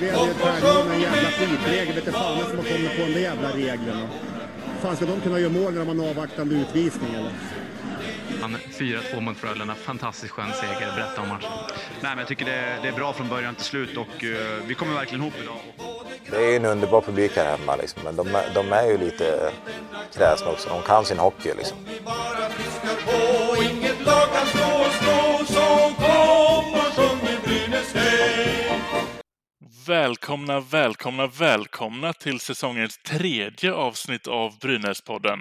Upplevde Tärnholm med en jävla skitregel. Vet fan som har kommit på de där jävla reglerna. Fan, ska de kunna göra mål när de har en avvaktande utvisning eller? Han 4-2 mot Frölunda. Fantastiskt skön seger. Berätta om matchen. Nej, men jag tycker det, det är bra från början till slut och uh, vi kommer verkligen ihop idag. Det är en underbar publik här hemma, liksom. men de, de är ju lite kräsna också. De kan sin hockey. Liksom. Välkomna, välkomna, välkomna till säsongens tredje avsnitt av Brynäspodden.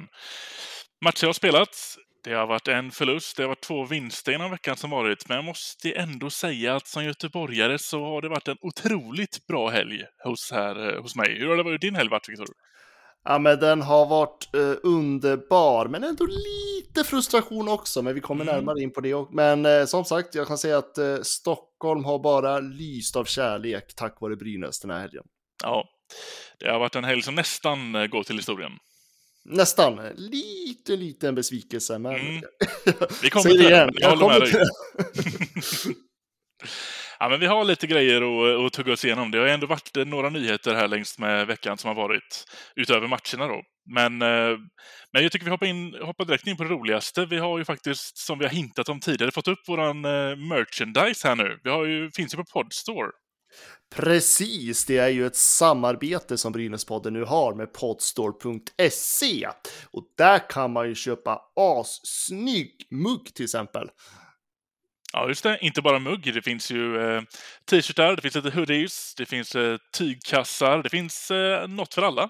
Matcher har spelats, det har varit en förlust, det har varit två vinster inom veckan som varit, men jag måste ändå säga att som göteborgare så har det varit en otroligt bra helg hos, här, eh, hos mig. Hur har det varit din helg varit, Viktor? Ja, men den har varit eh, underbar, men ändå lite frustration också, men vi kommer mm. närmare in på det. Men eh, som sagt, jag kan säga att eh, Stockholm har bara lyst av kärlek tack vare Brynäs den här helgen. Ja, det har varit en helg som nästan eh, går till historien. Nästan. Lite, liten besvikelse, men... Mm. Vi kommer till det igen. Jag, jag håller med dig. ja, men vi har lite grejer att, eh, att tugga oss igenom. Det har ändå varit eh, några nyheter här längs med veckan som har varit, utöver matcherna då. Men, eh, men jag tycker vi hoppar, in, hoppar direkt in på det roligaste. Vi har ju faktiskt, som vi har hintat om tidigare, fått upp våran merchandise här nu. Vi har ju, finns ju på Podstore. Precis, det är ju ett samarbete som Brynäspodden nu har med podstore.se. Och där kan man ju köpa assnygg mugg till exempel. Ja, just det. Inte bara mugg. Det finns ju eh, t-shirtar, det finns lite hoodies, det finns eh, tygkassar, det finns eh, något för alla.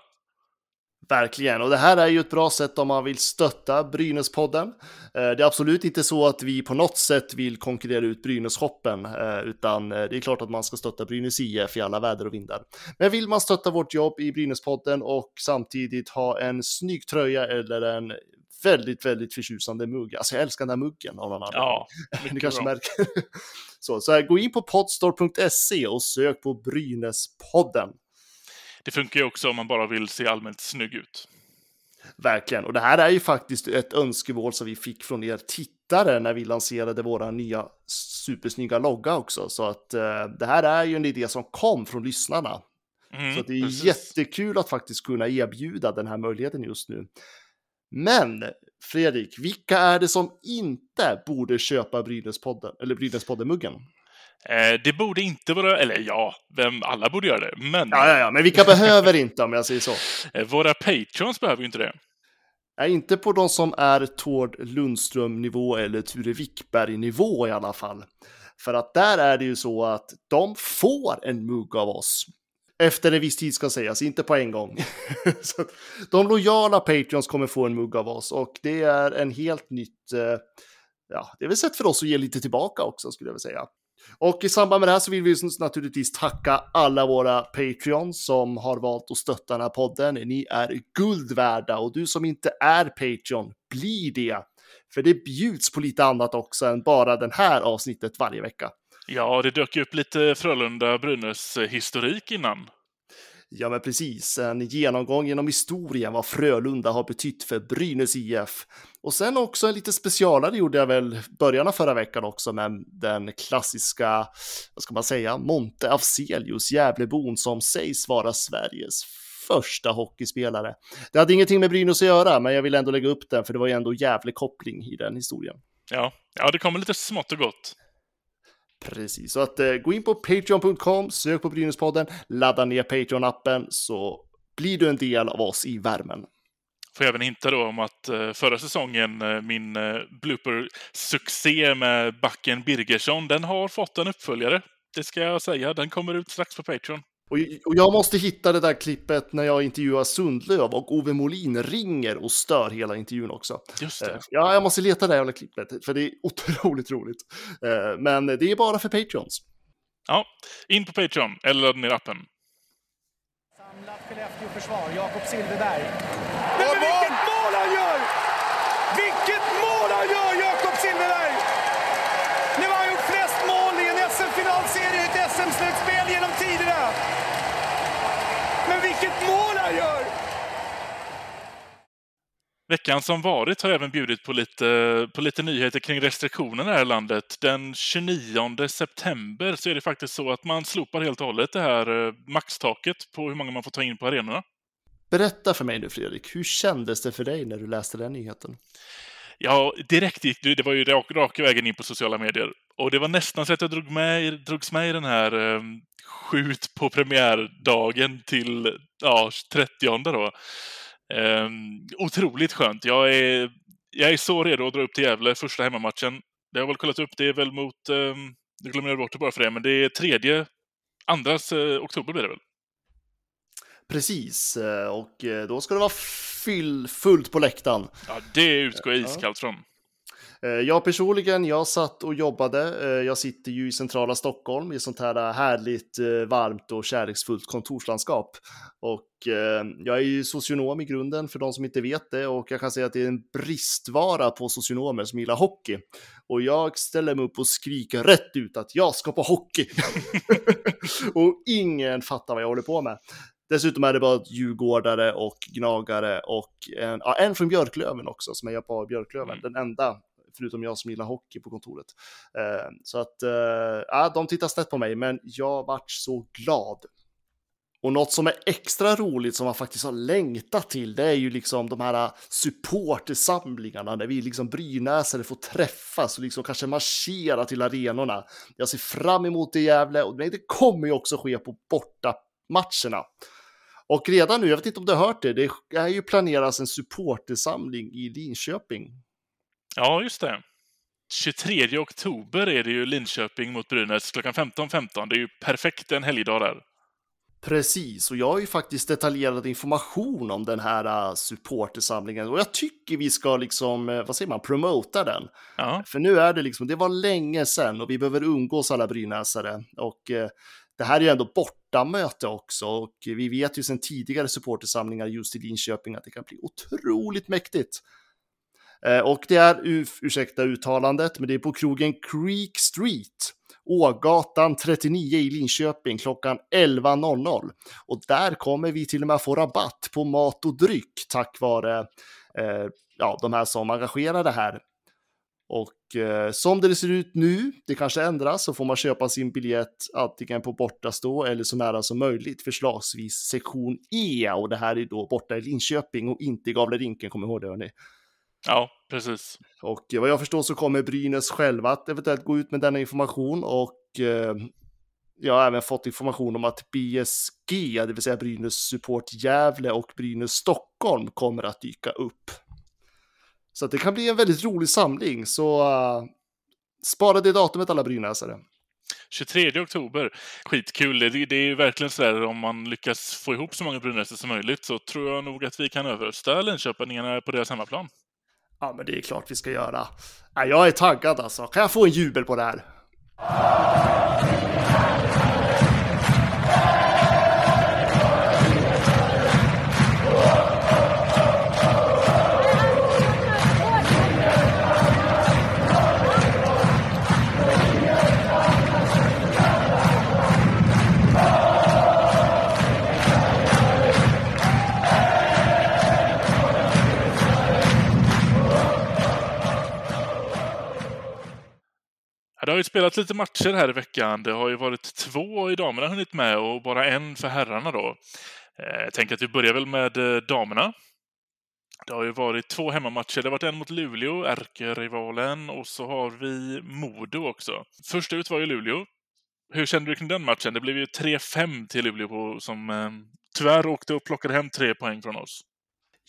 Verkligen, och det här är ju ett bra sätt om man vill stötta Brynäspodden. Eh, det är absolut inte så att vi på något sätt vill konkurrera ut Brynässhoppen, eh, utan eh, det är klart att man ska stötta Brynäs IF i alla väder och vindar. Men vill man stötta vårt jobb i Brynäspodden och samtidigt ha en snygg tröja eller en väldigt, väldigt förtjusande mugg. Alltså jag älskar den här muggen av någon anledning. Ja, Ni kanske bra. märker. så, så här, gå in på podstore.se och sök på Brynäspodden. Det funkar ju också om man bara vill se allmänt snygg ut. Verkligen, och det här är ju faktiskt ett önskemål som vi fick från er tittare när vi lanserade våra nya supersnygga logga också. Så att eh, det här är ju en idé som kom från lyssnarna. Mm, så det är precis. jättekul att faktiskt kunna erbjuda den här möjligheten just nu. Men Fredrik, vilka är det som inte borde köpa Brynäspodden, eller Brynäspodden-muggen? Eh, det borde inte vara, eller ja, vem, alla borde göra det, men... Ja, ja, ja, men vilka behöver inte om jag säger så. Eh, våra patrons behöver ju inte det. Nej, inte på de som är Tord Lundström-nivå eller Ture Wickberg-nivå i alla fall. För att där är det ju så att de får en mugg av oss. Efter en viss tid ska sägas, inte på en gång. så de lojala Patreons kommer få en mugg av oss och det är en helt nytt, eh, ja, det är väl sätt för oss att ge lite tillbaka också skulle jag vilja säga. Och i samband med det här så vill vi naturligtvis tacka alla våra Patreons som har valt att stötta den här podden. Ni är guld värda och du som inte är Patreon, bli det. För det bjuds på lite annat också än bara den här avsnittet varje vecka. Ja, det dök upp lite Frölunda-Brynäs-historik innan. Ja, men precis. En genomgång genom historien vad Frölunda har betytt för Brynäs IF. Och sen också en lite specialare gjorde jag väl början av förra veckan också med den klassiska, vad ska man säga, Monte Afzelius, Gävlebon som sägs vara Sveriges första hockeyspelare. Det hade ingenting med Brynäs att göra, men jag vill ändå lägga upp den för det var ju ändå jävlig koppling i den historien. Ja, ja det kommer lite smått och gott. Precis, så att eh, gå in på patreon.com, sök på Brynäspodden, ladda ner Patreon-appen så blir du en del av oss i värmen. Får jag även hinta då om att eh, förra säsongen, eh, min eh, blooper-succé med backen Birgersson, den har fått en uppföljare. Det ska jag säga, den kommer ut strax på Patreon. Och, och jag måste hitta det där klippet när jag intervjuar Sundlöv och Ove Molin ringer och stör hela intervjun också. Just det. Uh, ja, jag måste leta det jävla klippet, för det är otroligt roligt. Uh, men det är bara för Patreons. Ja, in på Patreon eller ladda ner appen. Samlat Skellefteå-försvar, Jakob Silfverberg. Men, men vilket mål han gör! Vilket mål han gör, Jakob Silfverberg! Nu har han gjort flest mål i en SM-finalserie i ett SM-slutspel genom tiderna. Men vilket mål han gör! Veckan som varit har även bjudit på lite, på lite nyheter kring restriktionerna här i landet. Den 29 september så är det faktiskt så att man slopar helt och hållet det här eh, maxtaket på hur många man får ta in på arenorna. Berätta för mig nu Fredrik, hur kändes det för dig när du läste den nyheten? Ja, direkt gick det, det var ju rak, raka vägen in på sociala medier. Och det var nästan så att jag drog med, drogs med i den här eh, skjut på premiärdagen till ja, 30 då. Eh, otroligt skönt. Jag är, jag är så redo att dra upp till Gävle första hemmamatchen. Det har väl kollat upp, det är väl mot, eh, jag glömmer bort det bara för det, men det är tredje, andras eh, oktober blir det väl? Precis, eh, och eh, då ska det vara fyll, fullt på läktaren. Ja, det utgår jag iskallt från. Eh, jag personligen, jag satt och jobbade. Jag sitter ju i centrala Stockholm i sånt här härligt varmt och kärleksfullt kontorslandskap. Och jag är ju socionom i grunden för de som inte vet det och jag kan säga att det är en bristvara på socionomer som gillar hockey. Och jag ställer mig upp och skriker rätt ut att jag ska på hockey. och ingen fattar vad jag håller på med. Dessutom är det bara djurgårdare och gnagare och en, ja, en från Björklöven också som är på Björklöven. Mm. Den enda, förutom jag som gillar hockey på kontoret. Eh, så att, eh, ja, de tittar snett på mig, men jag vart så glad. Och något som är extra roligt som man faktiskt har längtat till, det är ju liksom de här eh, supportersamlingarna där vi liksom brynäsare får träffas och liksom kanske marschera till arenorna. Jag ser fram emot det Gävle och det kommer ju också ske på borta matcherna. Och redan nu, jag vet inte om du har hört det, det är ju planeras en supportersamling i Linköping. Ja, just det. 23 oktober är det ju Linköping mot Brynäs klockan 15.15. .15. Det är ju perfekt en helgdag där. Precis, och jag har ju faktiskt detaljerad information om den här uh, supportersamlingen och jag tycker vi ska liksom, uh, vad säger man, promota den. Ja. För nu är det liksom, det var länge sedan och vi behöver umgås alla brynäsare och uh, det här är ju ändå bortamöte också och vi vet ju sedan tidigare supportersamlingar just i Linköping att det kan bli otroligt mäktigt. Eh, och det är, ursäkta uttalandet, men det är på krogen Creek Street, Ågatan 39 i Linköping klockan 11.00. Och där kommer vi till och med få rabatt på mat och dryck tack vare eh, ja, de här som engagerar det här och eh, som det ser ut nu, det kanske ändras, så får man köpa sin biljett antingen på bortastå eller så nära som möjligt, förslagsvis sektion E. Och det här är då borta i Linköping och inte i Gavlerinken, kom ihåg det hörni. Ja, precis. Och vad jag förstår så kommer Brynäs själva att eventuellt gå ut med denna information och eh, jag har även fått information om att BSG, det vill säga Brynäs Support Gävle och Brynäs Stockholm kommer att dyka upp. Så det kan bli en väldigt rolig samling. Så uh, spara det datumet alla brynäsare. 23 oktober. Skitkul. Det, det är ju verkligen så där om man lyckas få ihop så många brynäsare som möjligt så tror jag nog att vi kan överrösta Linköpingarna på deras hemmaplan. Ja, men det är klart vi ska göra. Jag är taggad alltså. Kan jag få en jubel på det här? Det har ju spelats lite matcher här i veckan. Det har ju varit två i damerna hunnit med och bara en för herrarna då. Eh, jag tänker att vi börjar väl med eh, damerna. Det har ju varit två hemmamatcher. Det har varit en mot Luleå, ärkerivalen, och så har vi Modo också. Först ut var ju Luleå. Hur kände du kring den matchen? Det blev ju 3-5 till Luleå som eh, tyvärr åkte och plockade hem tre poäng från oss.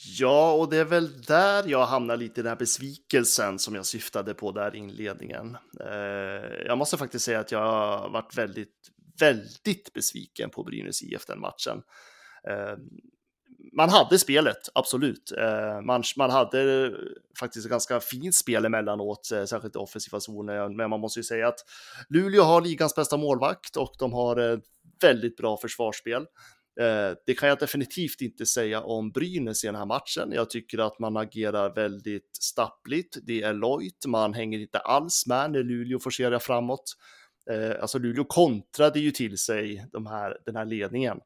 Ja, och det är väl där jag hamnar lite i den här besvikelsen som jag syftade på där i inledningen. Eh, jag måste faktiskt säga att jag har varit väldigt, väldigt besviken på Brynäs IF den matchen. Eh, man hade spelet, absolut. Eh, man, man hade faktiskt ett ganska fint spel emellanåt, särskilt i offensiva zoner. Men man måste ju säga att Luleå har ligans bästa målvakt och de har ett väldigt bra försvarsspel. Eh, det kan jag definitivt inte säga om Brynäs i den här matchen. Jag tycker att man agerar väldigt stappligt. Det är lojt, man hänger inte alls med när Luleå forcerar framåt. Eh, alltså Luleå kontrade ju till sig de här, den här ledningen.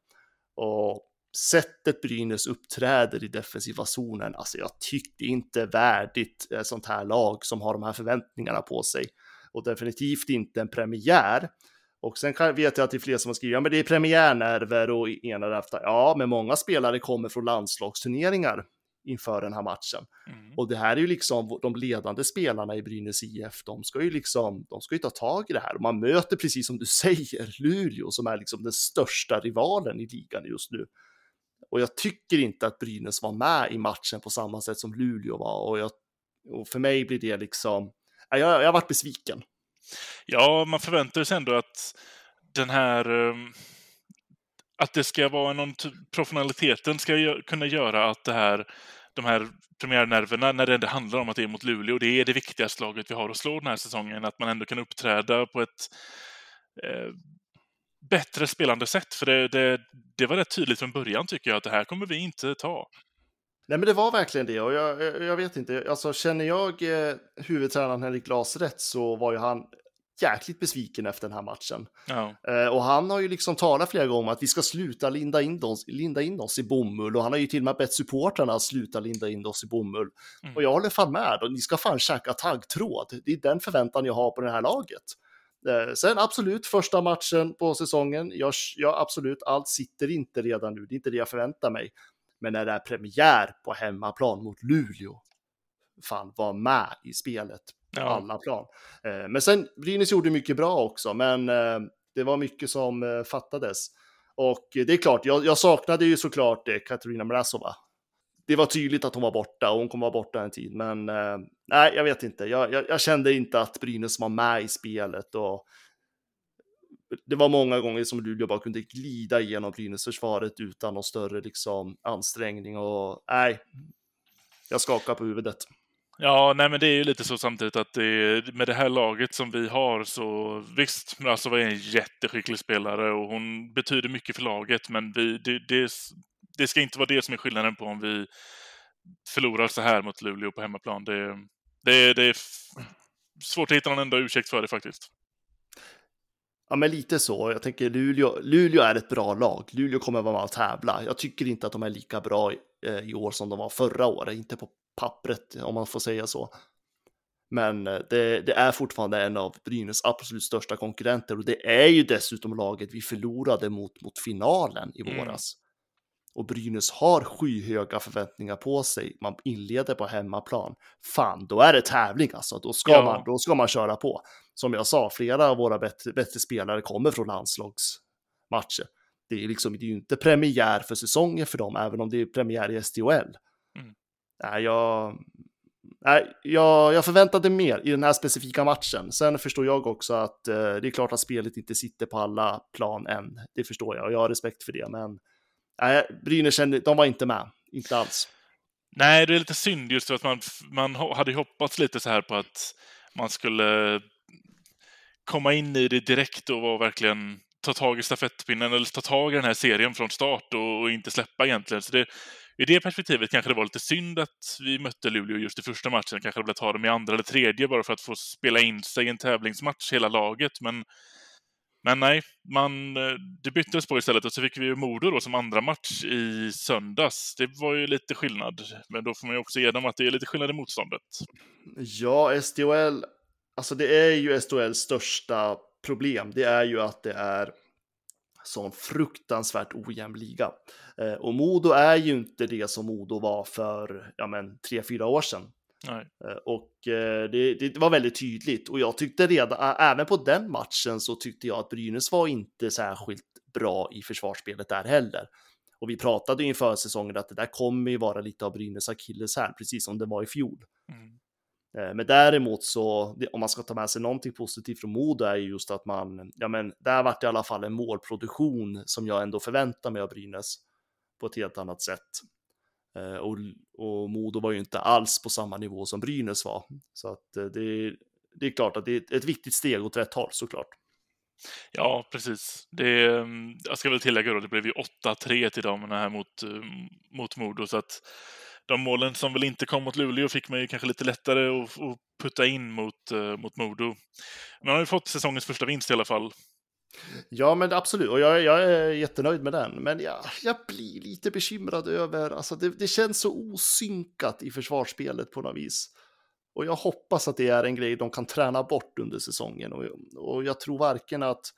Och sättet Brynäs uppträder i defensiva zonen, alltså jag tyckte inte värdigt ett sånt här lag som har de här förväntningarna på sig. Och definitivt inte en premiär. Och sen kan, vet jag att det är fler som har skrivit, ja men det är premiärnerver och ena efter. Ja, men många spelare kommer från landslagsturneringar inför den här matchen. Mm. Och det här är ju liksom de ledande spelarna i Brynäs IF, de ska ju liksom, de ska ju ta tag i det här. Och man möter precis som du säger Luleå som är liksom den största rivalen i ligan just nu. Och jag tycker inte att Brynäs var med i matchen på samma sätt som Luleå var. Och, jag, och för mig blir det liksom, jag, jag har varit besviken. Ja, man förväntar sig ändå att den här ehm, att det ska vara någon professionaliteten ska kunna göra att det här, de här premiärnerverna, när det ändå handlar om att det är mot Luleå, det är det viktigaste laget vi har att slå den här säsongen, att man ändå kan uppträda på ett eh, bättre spelande sätt. För det, det, det var rätt tydligt från början tycker jag att det här kommer vi inte ta. Nej, men det var verkligen det och jag, jag vet inte, alltså känner jag eh, huvudtränaren Henrik Glas rätt så var ju han jäkligt besviken efter den här matchen. Ja. Eh, och han har ju liksom talat flera gånger om att vi ska sluta linda in, oss, linda in oss i bomull och han har ju till och med bett supportrarna att sluta linda in oss i bomull. Mm. Och jag håller fan med, och ni ska fan käka taggtråd. Det är den förväntan jag har på det här laget. Eh, sen absolut, första matchen på säsongen, jag, jag, absolut, allt sitter inte redan nu, det är inte det jag förväntar mig. Men när det är premiär på hemmaplan mot Luleå, fan var med i spelet på ja. alla plan. Eh, men sen, Brynäs gjorde mycket bra också, men eh, det var mycket som eh, fattades. Och det är klart, jag, jag saknade ju såklart Katarina Mrazova. Det var tydligt att hon var borta och hon kommer vara borta en tid, men nej, jag vet inte. Jag, jag, jag kände inte att Brynäs var med i spelet och det var många gånger som Luleå bara kunde glida igenom Brynäs-försvaret utan någon större liksom, ansträngning och nej, jag skakar på huvudet. Ja, nej men det är ju lite så samtidigt att det, med det här laget som vi har så visst, alltså var en jätteskicklig spelare och hon betyder mycket för laget, men vi, det, det, det ska inte vara det som är skillnaden på om vi förlorar så här mot Luleå på hemmaplan. Det, det, det är svårt att hitta någon enda ursäkt för det faktiskt. Ja, men lite så. Jag tänker Luleå, Luleå är ett bra lag. Luleå kommer vara med och tävla. Jag tycker inte att de är lika bra i, eh, i år som de var förra året, inte på pappret om man får säga så. Men eh, det, det, är fortfarande en av Brynäs absolut största konkurrenter och det är ju dessutom laget vi förlorade mot, mot finalen i mm. våras. Mm. Och Brynäs har skyhöga förväntningar på sig. Man inleder på hemmaplan. Fan, då är det tävling alltså. Då ska, ja. man, då ska man köra på. Som jag sa, flera av våra bättre, bättre spelare kommer från landslagsmatcher. Det är liksom det är ju inte premiär för säsongen för dem, även om det är premiär i SDHL. Mm nej, jag, nej, jag, jag förväntade mer i den här specifika matchen. Sen förstår jag också att eh, det är klart att spelet inte sitter på alla plan än. Det förstår jag och jag har respekt för det. Men nej, Brynäs, de var inte med, inte alls. Nej, det är lite synd just för att man, man hade hoppats lite så här på att man skulle komma in i det direkt och vara verkligen ta tag i stafettpinnen eller ta tag i den här serien från start och, och inte släppa egentligen. Så det, i det perspektivet kanske det var lite synd att vi mötte Luleå just i första matchen. Kanske hade velat ha dem i andra eller tredje bara för att få spela in sig i en tävlingsmatch hela laget. Men, men nej, man, det byttes på istället och så fick vi ju Modo då som andra match i söndags. Det var ju lite skillnad, men då får man ju också ge dem att det är lite skillnad i motståndet. Ja, SDHL, alltså det är ju SDHLs största problem. Det är ju att det är sån fruktansvärt ojämn liga. Eh, och Modo är ju inte det som Modo var för ja, men, tre, fyra år sedan. Nej. Eh, och eh, det, det, var väldigt tydligt och jag tyckte redan, även på den matchen så tyckte jag att Brynäs var inte särskilt bra i försvarsspelet där heller. Och vi pratade inför säsongen att det där kommer ju vara lite av Brynäs akilleshäl, precis som det var i fjol. Mm. Eh, men däremot så, om man ska ta med sig någonting positivt från Modo är just att man, ja men där vart det i alla fall en målproduktion som jag ändå förväntar mig av Brynäs på ett helt annat sätt. Eh, och, och Modo var ju inte alls på samma nivå som Brynäs var. Så att eh, det, det är klart att det är ett viktigt steg åt rätt håll såklart. Ja, precis. Det, mm, jag ska väl tillägga då, det blev ju 8-3 till damerna här mot, mot Modo, så att de målen som väl inte kom mot Luleå fick man ju kanske lite lättare att, att putta in mot, uh, mot Modo. Men han har ju fått säsongens första vinst i alla fall. Ja, men absolut. Och jag, jag är jättenöjd med den. Men jag, jag blir lite bekymrad över, alltså det, det känns så osynkat i försvarsspelet på något vis. Och jag hoppas att det är en grej de kan träna bort under säsongen. Och, och jag tror varken att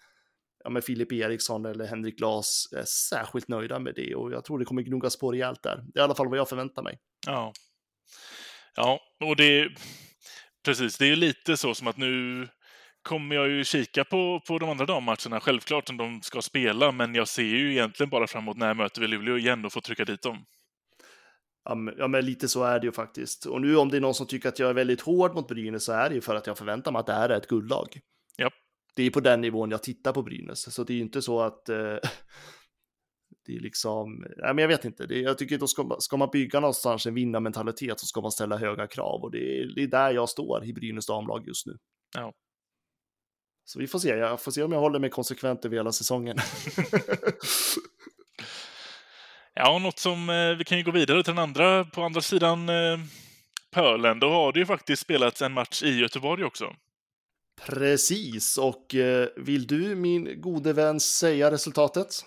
ja, men Filip Eriksson eller Henrik Glas är särskilt nöjda med det. Och jag tror det kommer gnuggas på rejält där. Det är i alla fall vad jag förväntar mig. Ja. Ja, och det... Precis, det är ju lite så som att nu kommer jag ju kika på, på de andra dammatcherna, självklart som de ska spela, men jag ser ju egentligen bara framåt när jag möter vi Luleå igen och får trycka dit dem. Ja men, lite så är det ju faktiskt. Och nu om det är någon som tycker att jag är väldigt hård mot Brynäs så är det ju för att jag förväntar mig att det här är ett guldlag. Det är på den nivån jag tittar på Brynäs, så det är ju inte så att eh, det är liksom, nej men jag vet inte, det, jag tycker då ska, ska man bygga någonstans en vinnarmentalitet så ska man ställa höga krav och det är, det är där jag står i Brynäs damlag just nu. Ja. Så vi får se, jag får se om jag håller mig konsekvent över hela säsongen. ja, något som eh, vi kan ju gå vidare till den andra, på andra sidan eh, pölen, då har det ju faktiskt spelats en match i Göteborg också. Precis, och eh, vill du min gode vän säga resultatet?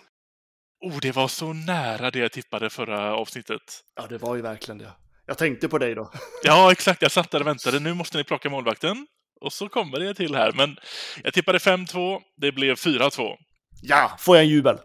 Oh, det var så nära det jag tippade förra avsnittet. Ja, det var ju verkligen det. Jag tänkte på dig då. ja, exakt. Jag satt där och väntade. Nu måste ni plocka målvakten. Och så kommer det till här. Men jag tippade 5-2. Det blev 4-2. Ja, får jag en jubel?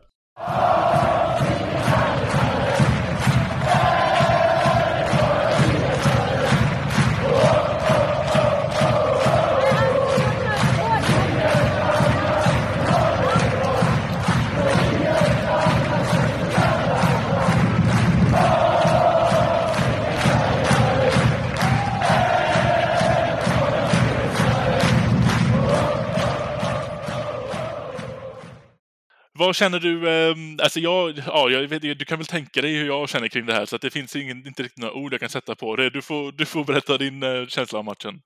Vad känner du? Eh, alltså jag, ja, jag vet, du kan väl tänka dig hur jag känner kring det här, så att det finns ingen, inte riktigt några ord jag kan sätta på det. Du får, du får berätta din eh, känsla av matchen.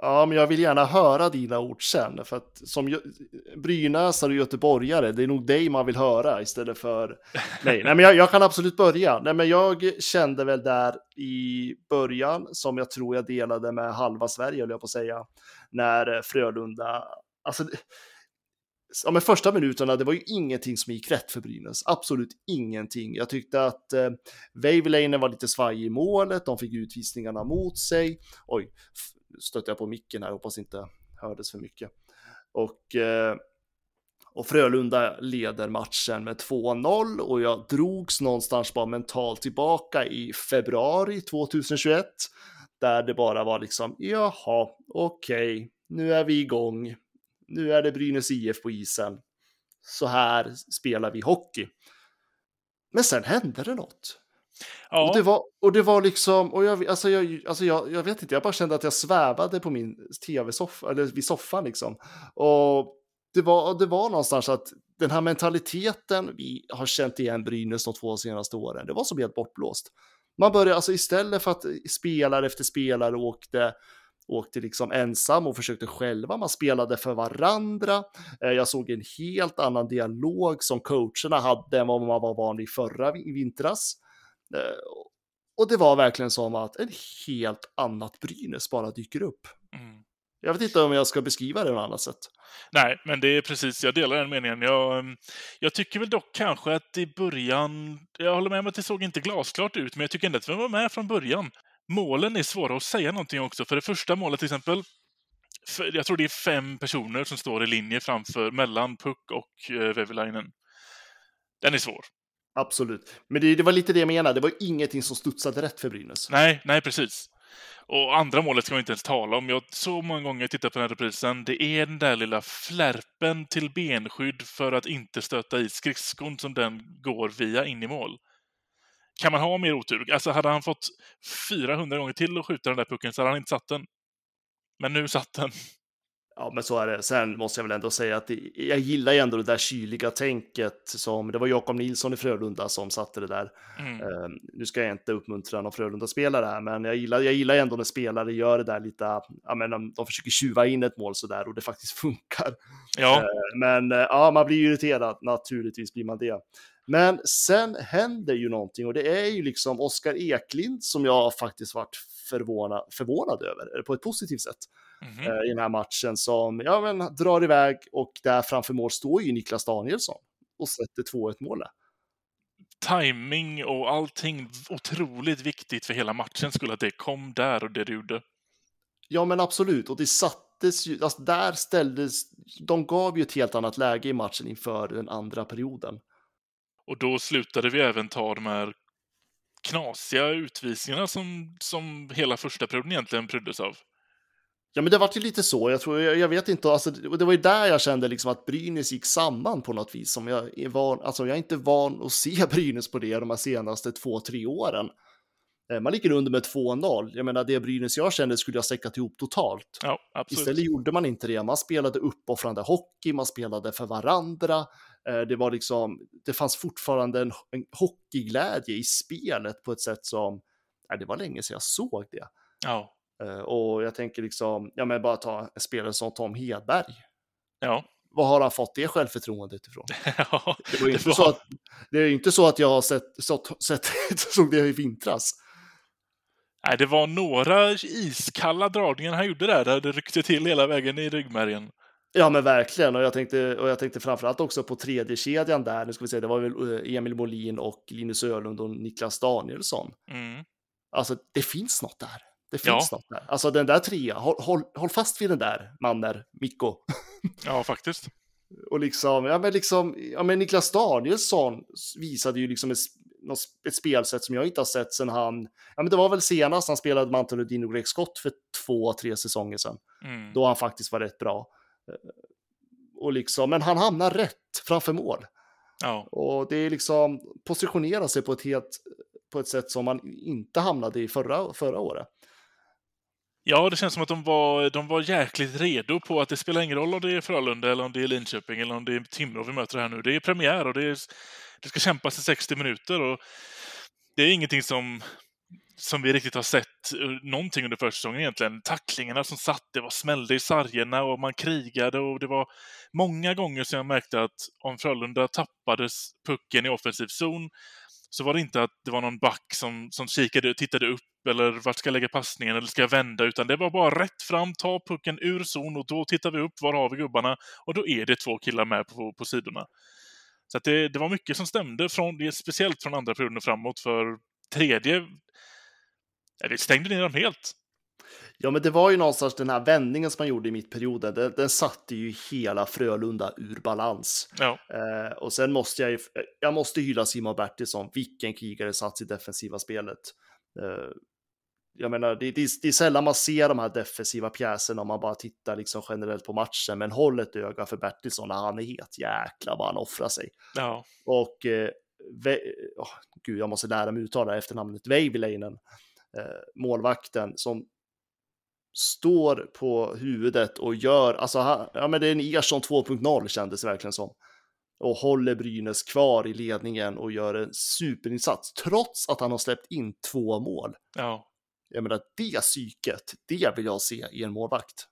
Ja, men jag vill gärna höra dina ord sen, för att som brynäsare och göteborgare, det är nog dig man vill höra istället för nej. Nej, men jag, jag, kan absolut börja. Nej, men jag kände väl där i början, som jag tror jag delade med halva Sverige, höll jag på att säga, när Frölunda, alltså ja, men första minuterna, det var ju ingenting som gick rätt för Brynäs. Absolut ingenting. Jag tyckte att eh, Väiväläinen var lite svajig i målet, de fick utvisningarna mot sig. Oj, stötte jag på micken här, hoppas inte hördes för mycket. Och, eh, och Frölunda leder matchen med 2-0 och jag drogs någonstans bara mentalt tillbaka i februari 2021 där det bara var liksom jaha, okej, okay, nu är vi igång nu är det Brynäs IF på isen. Så här spelar vi hockey. Men sen hände det något. Ja. Och, det var, och det var liksom, och jag, alltså jag, alltså jag, jag vet inte, jag bara kände att jag svävade på min tv-soffa, eller vid soffan liksom. Och det var, det var någonstans att den här mentaliteten vi har känt igen Brynäs de två senaste åren, det var som helt bortblåst. Man började, alltså istället för att spelare efter spelare åkte åkte liksom ensam och försökte själva. Man spelade för varandra. Eh, jag såg en helt annan dialog som coacherna hade än vad man var van vid förra vintras. Eh, och det var verkligen som att en helt annat Brynäs bara dyker upp. Mm. Jag vet inte om jag ska beskriva det på något annat sätt. Nej, men det är precis, jag delar den meningen. Jag, mm, jag tycker väl dock kanske att i början, jag håller med om att det såg inte glasklart ut, men jag tycker ändå att vi var med från början målen är svåra att säga någonting också. För det första målet till exempel, jag tror det är fem personer som står i linje framför, mellan Puck och eh, Vevelainen. Den är svår. Absolut. Men det, det, var lite det jag menade, det var ingenting som studsade rätt för Brynäs. Nej, nej precis. Och andra målet ska vi inte ens tala om. Jag så många gånger tittat på den här reprisen. Det är den där lilla flärpen till benskydd för att inte stöta i skridskon som den går via in i mål kan man ha mer otur? Alltså hade han fått 400 gånger till att skjuta den där pucken så hade han inte satt den. Men nu satt den. Ja, men så är det. Sen måste jag väl ändå säga att jag gillar ju ändå det där kyliga tänket som det var Jakob Nilsson i Frölunda som satte det där. Mm. Uh, nu ska jag inte uppmuntra någon Frölunda-spelare här, men jag gillar, jag gillar ändå när spelare gör det där lite, ja men de, de försöker tjuva in ett mål så där och det faktiskt funkar. Ja. Uh, men uh, ja, man blir irriterad, naturligtvis blir man det. Men sen händer ju någonting och det är ju liksom Oskar Eklind som jag faktiskt varit förvånad, förvånad över, på ett positivt sätt. Mhm. eh, i den här matchen som ja, men, drar iväg och där framför mål står ju Niklas Danielsson och sätter 2-1 målet. Timing och allting otroligt viktigt för hela matchen skulle att det kom där och det det gjorde. Ja, men absolut. Och det sattes ju, alltså där ställdes, de gav ju ett helt annat läge i matchen inför den andra perioden. Och då slutade vi även ta de här knasiga utvisningarna som, som hela första perioden egentligen pryddes av. Ja, men det var ju lite så. Jag tror, jag, jag vet inte, alltså, det var ju där jag kände liksom att Brynäs gick samman på något vis. Som jag, är van, alltså, jag är inte van att se Brynäs på det de här senaste två, tre åren. Eh, Man ligger under med 2-0. Jag menar, det Brynäs jag kände skulle jag säckat ihop totalt. Ja. Istället gjorde man inte det. Man spelade uppoffrande hockey, man spelade för varandra. Eh, Det var liksom, det fanns fortfarande en, en hockeyglädje i spelet på ett sätt som, nej, det var länge sedan jag såg det. Ja. Eh, Och jag tänker liksom, ja men bara ta en spelare som Tom Hedberg. Ja. Vad har han fått det självförtroendet ifrån? ja. Det, var inte var- så att, det är inte så att jag har sett, så, sett såg det i vintras. Nej, det var några iskalla dragningar han gjorde där, där det ryckte till hela vägen i ryggmärgen. Ja men verkligen, och jag tänkte, och jag tänkte framförallt också på tredje kedjan där, nu ska vi se, det var väl eh, Emil Molin och Linus Ölund och Niklas Danielsson. Mm. Alltså det finns något där. Det Ja. finns något där. Alltså den där trea, håll, håll, håll fast vid den där, Manner, Mikko. Ja, faktiskt. Och liksom, ja men liksom, ja men Niklas Danielsson visade ju liksom ett, ett spelsätt som jag inte har sett sedan han, ja men det var väl senast han spelade Mantel och Greg Scott för två, tre säsonger sedan. Mm. Då han faktiskt var rätt bra. Eh, Och liksom, men han hamnar rätt framför mål. Ja. Och det är liksom positionera sig på ett helt, på ett sätt som man inte hamnade i förra, förra året. ja, det känns som att de var, de var jäkligt redo på att det spelar ingen roll om det är Frölunda eller om det är Linköping eller om det är Timrå vi möter här nu. Det är premiär och det, är, det ska kämpas i 60 minuter och det är ingenting som, som vi riktigt har sett eh, någonting under försäsongen egentligen. Tacklingarna som satt, det var smällde i sargerna och man krigade och det var många gånger som jag märkte att om Frölunda tappade pucken i offensiv zon så var det inte att det var någon back som, som kikade, tittade upp eller vart ska jag lägga passningen eller ska jag vända, utan det var bara rätt fram, ta pucken ur zon och då tittar vi upp, var har vi gubbarna? Och då är det två killar med på, på sidorna. Så att det, det var mycket som stämde, från, speciellt från andra perioden och framåt, för tredje, vi stängde ner dem helt. Ja, men det var ju någonstans den här vändningen som man gjorde i mittperioden. Den, den satte ju hela Frölunda ur balans. Ja, Eh, och sen måste jag ju, jag måste hylla Simon Bertilsson, vilken krigare satt i defensiva spelet. Eh, jag menar, det, det, är- det är sällan man ser de här defensiva pjäserna om man bara tittar liksom generellt på matchen, men håll ett öga för Bertilsson när han är het. Jäklar vad han offrar sig. ja, Och eh, Ve- åh, gud, jag måste lära mig uttala efternamnet, Veiviläinen, eh, målvakten som står på huvudet och gör, alltså han, ja men det är en Ersson 2.0 kändes det verkligen som. Och håller Brynäs kvar i ledningen och gör en superinsats, trots att han har släppt in två mål. ja. Jag menar, det psyket, det vill jag se i en målvakt.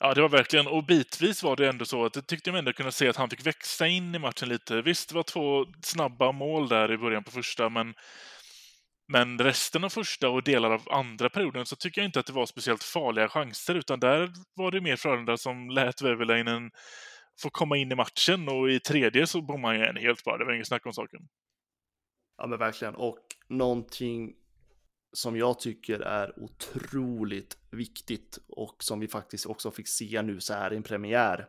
Ja, det var verkligen, och bitvis var det ändå så att jag tyckte mig ändå kunna se att han fick växa in i matchen lite. Visst, det var två snabba mål där i början på första, men, men resten av första och delar av andra perioden så tycker jag inte att det var speciellt farliga chanser, utan där var det mer Frölunda som lät Väverläinen få komma in i matchen och i tredje så bommade han ju en helt bara. Det var inget snack om saken. Ja, men verkligen. Och någonting som jag tycker är otroligt viktigt och som vi faktiskt också fick se nu så här i en premiär.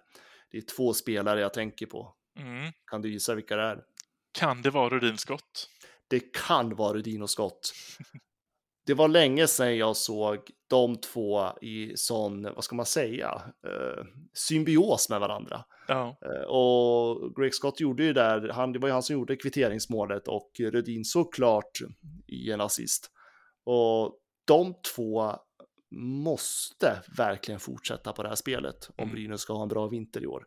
Det är två spelare jag tänker på. Mm. Kan du gissa vilka det är? Kan det vara Rudin Scott? Det kan vara Rudin och Scott. Det var länge sedan jag såg de två i sån, vad ska man säga, eh, symbios med varandra. Ja, Eh, Och Greg Scott gjorde ju där, han, det var ju han som gjorde kvitteringsmålet och Rödin såklart i en assist. Och de två måste verkligen fortsätta på det här spelet om Mm. Brynäs ska ha en bra vinter i år.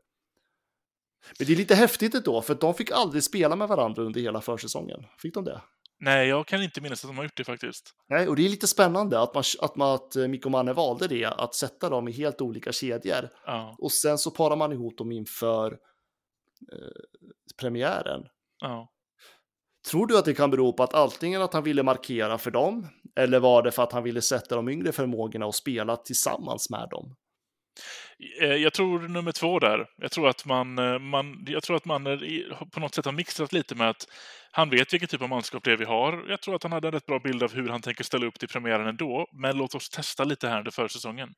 Men det är lite häftigt då, för de fick aldrig spela med varandra under hela försäsongen. Fick de det? nej, jag kan inte minnas att de har gjort det faktiskt. Nej, och det är lite spännande att, man, att, man, att eh, Mikko Manne valde det, att sätta dem i helt olika kedjor. Ja, Och sen så parar man ihop dem inför eh, premiären. ja. Tror du att det kan bero på att antingen att han ville markera för dem, eller var det för att han ville sätta de yngre förmågorna och spela tillsammans med dem? Eh, jag tror nummer två där. Jag tror att man, eh, man, jag tror att man på något sätt har mixat lite med att han vet vilken typ av manskap det är vi har. Jag tror att han hade en rätt bra bild av hur han tänker ställa upp till premiären ändå. Men låt oss testa lite här under försäsongen.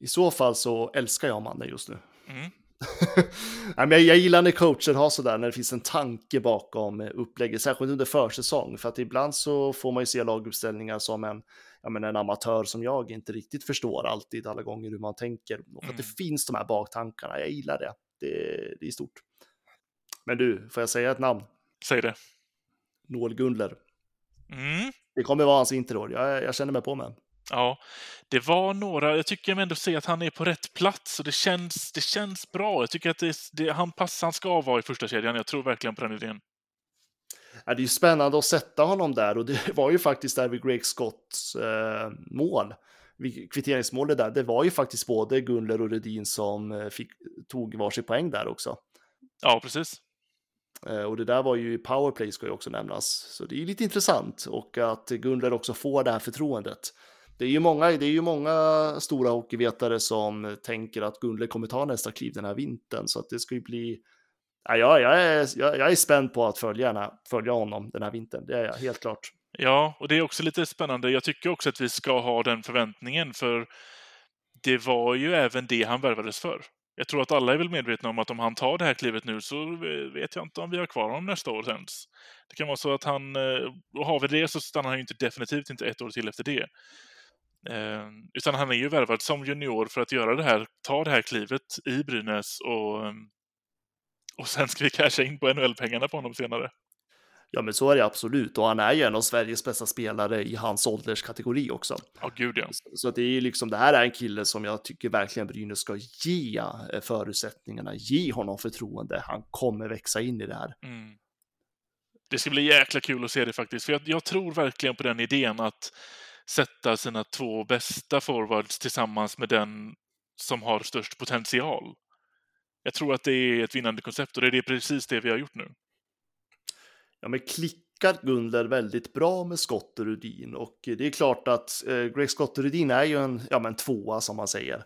I så fall så älskar jag mannen just nu. Mm. Men jag gillar när coacher har sådär, när det finns en tanke bakom upplägget, särskilt under försäsong, för att ibland så får man ju se laguppställningar som en, ja, men en amatör som jag inte riktigt förstår alltid alla gånger hur man tänker. Och att det Mm. finns de här baktankarna, jag gillar det. det. Det är stort. Men du, får jag säga ett namn? Säg det. Noel Gundler. Mm. Det kommer vara hans interår, jag, jag känner mig på med. Ja, det var några. Jag tycker ändå se att han är på rätt plats och det känns, det känns bra. Jag tycker att det, det, han, pass, han ska vara i första kedjan. Jag tror verkligen på den idén. Ja, det är ju spännande att sätta honom där och det var ju faktiskt där vid Greg Scotts eh, mål, vid kvitteringsmålet där, det var ju faktiskt både Gunler och Rudin som eh, fick, tog varsin poäng där också. Ja, precis. Eh, och det där var ju i powerplay ska ju också nämnas, så det är lite intressant och att Gunler också får det här förtroendet. Det är ju många, det är ju många stora hockeyvetare som tänker att Gunle kommer ta nästa kliv den här vintern, så att det ska ju bli Ja, jag, jag, är, jag, jag är spänd på att följa, följa honom den här vintern, det är jag helt klart. Ja, och det är också lite spännande. Jag tycker också att vi ska ha den förväntningen, för det var ju även det han värvades för. Jag tror att alla är väl medvetna om att om han tar det här klivet nu så vet jag inte om vi har kvar honom nästa år ens. Det kan vara så att han, eh, och har vi det så stannar han ju inte definitivt inte ett år till efter det. Eh, utan han är ju värvad som junior för att göra det här, ta det här klivet i Brynäs och, och sen ska vi casha in på NHL-pengarna på honom senare. Ja, men så är det absolut. Och han är ju en av Sveriges bästa spelare i hans ålderskategori också. Ja, gud ja. Så det är ju liksom, det här är en kille som jag tycker verkligen Brynäs ska ge eh, förutsättningarna, ge honom förtroende. Han kommer växa in i det här. Mm. Det ska bli jäkla kul att se det faktiskt, för jag, jag tror verkligen på den idén att sätta sina två bästa forwards tillsammans med den som har störst potential. Jag tror att det är ett vinnande koncept och det är precis det vi har gjort nu. Ja, men klickar Gunler väldigt bra med Scott och Rudin och det är klart att eh, Greg Scott och Rudin är ju en, ja, men tvåa som man säger.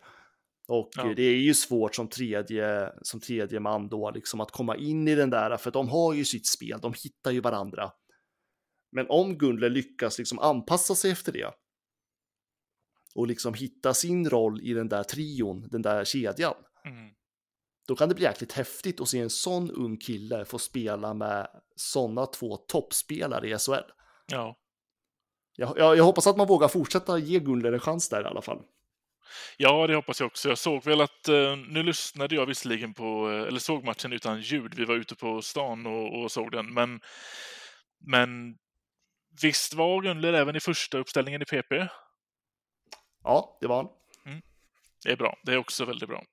Och Ja. det är ju svårt som tredje, som tredje man då liksom att komma in i den där, för de har ju sitt spel, de hittar ju varandra. Men om Gunler lyckas liksom anpassa sig efter det och liksom hitta sin roll i den där trion, den där kedjan, Mm. då kan det bli jäkligt häftigt att se en sån ung kille få spela med sådana två toppspelare i SHL. Ja. Jag, jag, jag hoppas att man vågar fortsätta ge Gunler en chans där i alla fall. ja, det hoppas jag också. Jag såg väl att, eh, nu lyssnade jag visserligen på, eh, eller såg matchen utan ljud. Vi var ute på stan och, och såg den, men, men visst var Gunler även i första uppställningen i PP? Ja, det var han. Det är bra. Det är också väldigt bra.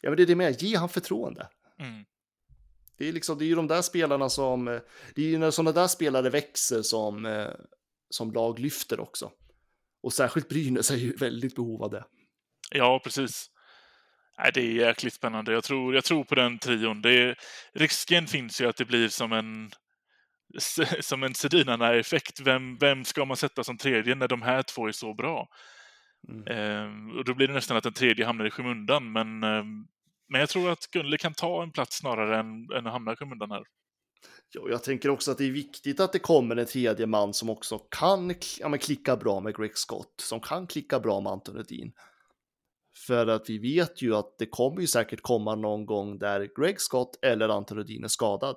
Ja, men det är det med, ge han förtroende. Mm. Det är, liksom, det är ju de där spelarna som, eh, det är ju när sådana där spelare växer som, eh, som lag lyfter också. Och särskilt Brynäs är ju väldigt behov av det. Ja, precis. Nej, det är jäkligt spännande. Jag tror, jag tror på den trion. Det är, risken finns ju att det blir som en som en Sedinarna-effekt. Vem, vem ska man sätta som tredje när de här två är så bra? Mm. Ehm, och då blir det nästan att den tredje hamnar i skymundan. Men, ehm, men jag tror att Gunle kan ta en plats snarare än, än att hamna i skymundan här. Ja, jag tänker också att det är viktigt att det kommer en tredje man som också kan ja, klicka bra med Greg Scott, som kan klicka bra med Anton Edin. För att vi vet ju att det kommer ju säkert komma någon gång där Greg Scott eller Anton Edin är skadad.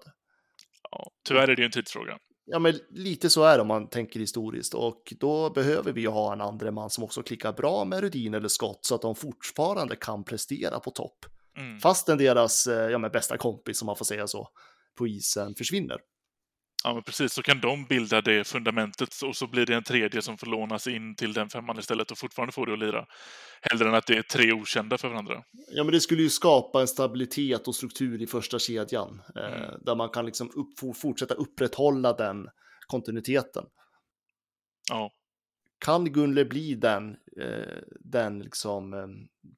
Ja, tyvärr är det ju en tidsfråga. Ja, men lite så är det om man tänker historiskt och då behöver vi ju ha en andra man som också klickar bra med Rudin eller Scott så att de fortfarande kan prestera på topp. Mm. Fastän deras eh, ja, men bästa kompis, om man får säga så, på isen försvinner. Ja, men precis. Så kan de bilda det fundamentet och så blir det en tredje som får lånas in till den femman istället och fortfarande får det att lira. Hellre än att det är tre okända för varandra. Ja, men det skulle ju skapa en stabilitet och struktur i första kedjan eh, Mm. där man kan liksom upp, for- fortsätta upprätthålla den kontinuiteten. Ja, Kan Gunle bli den, eh, den liksom, eh,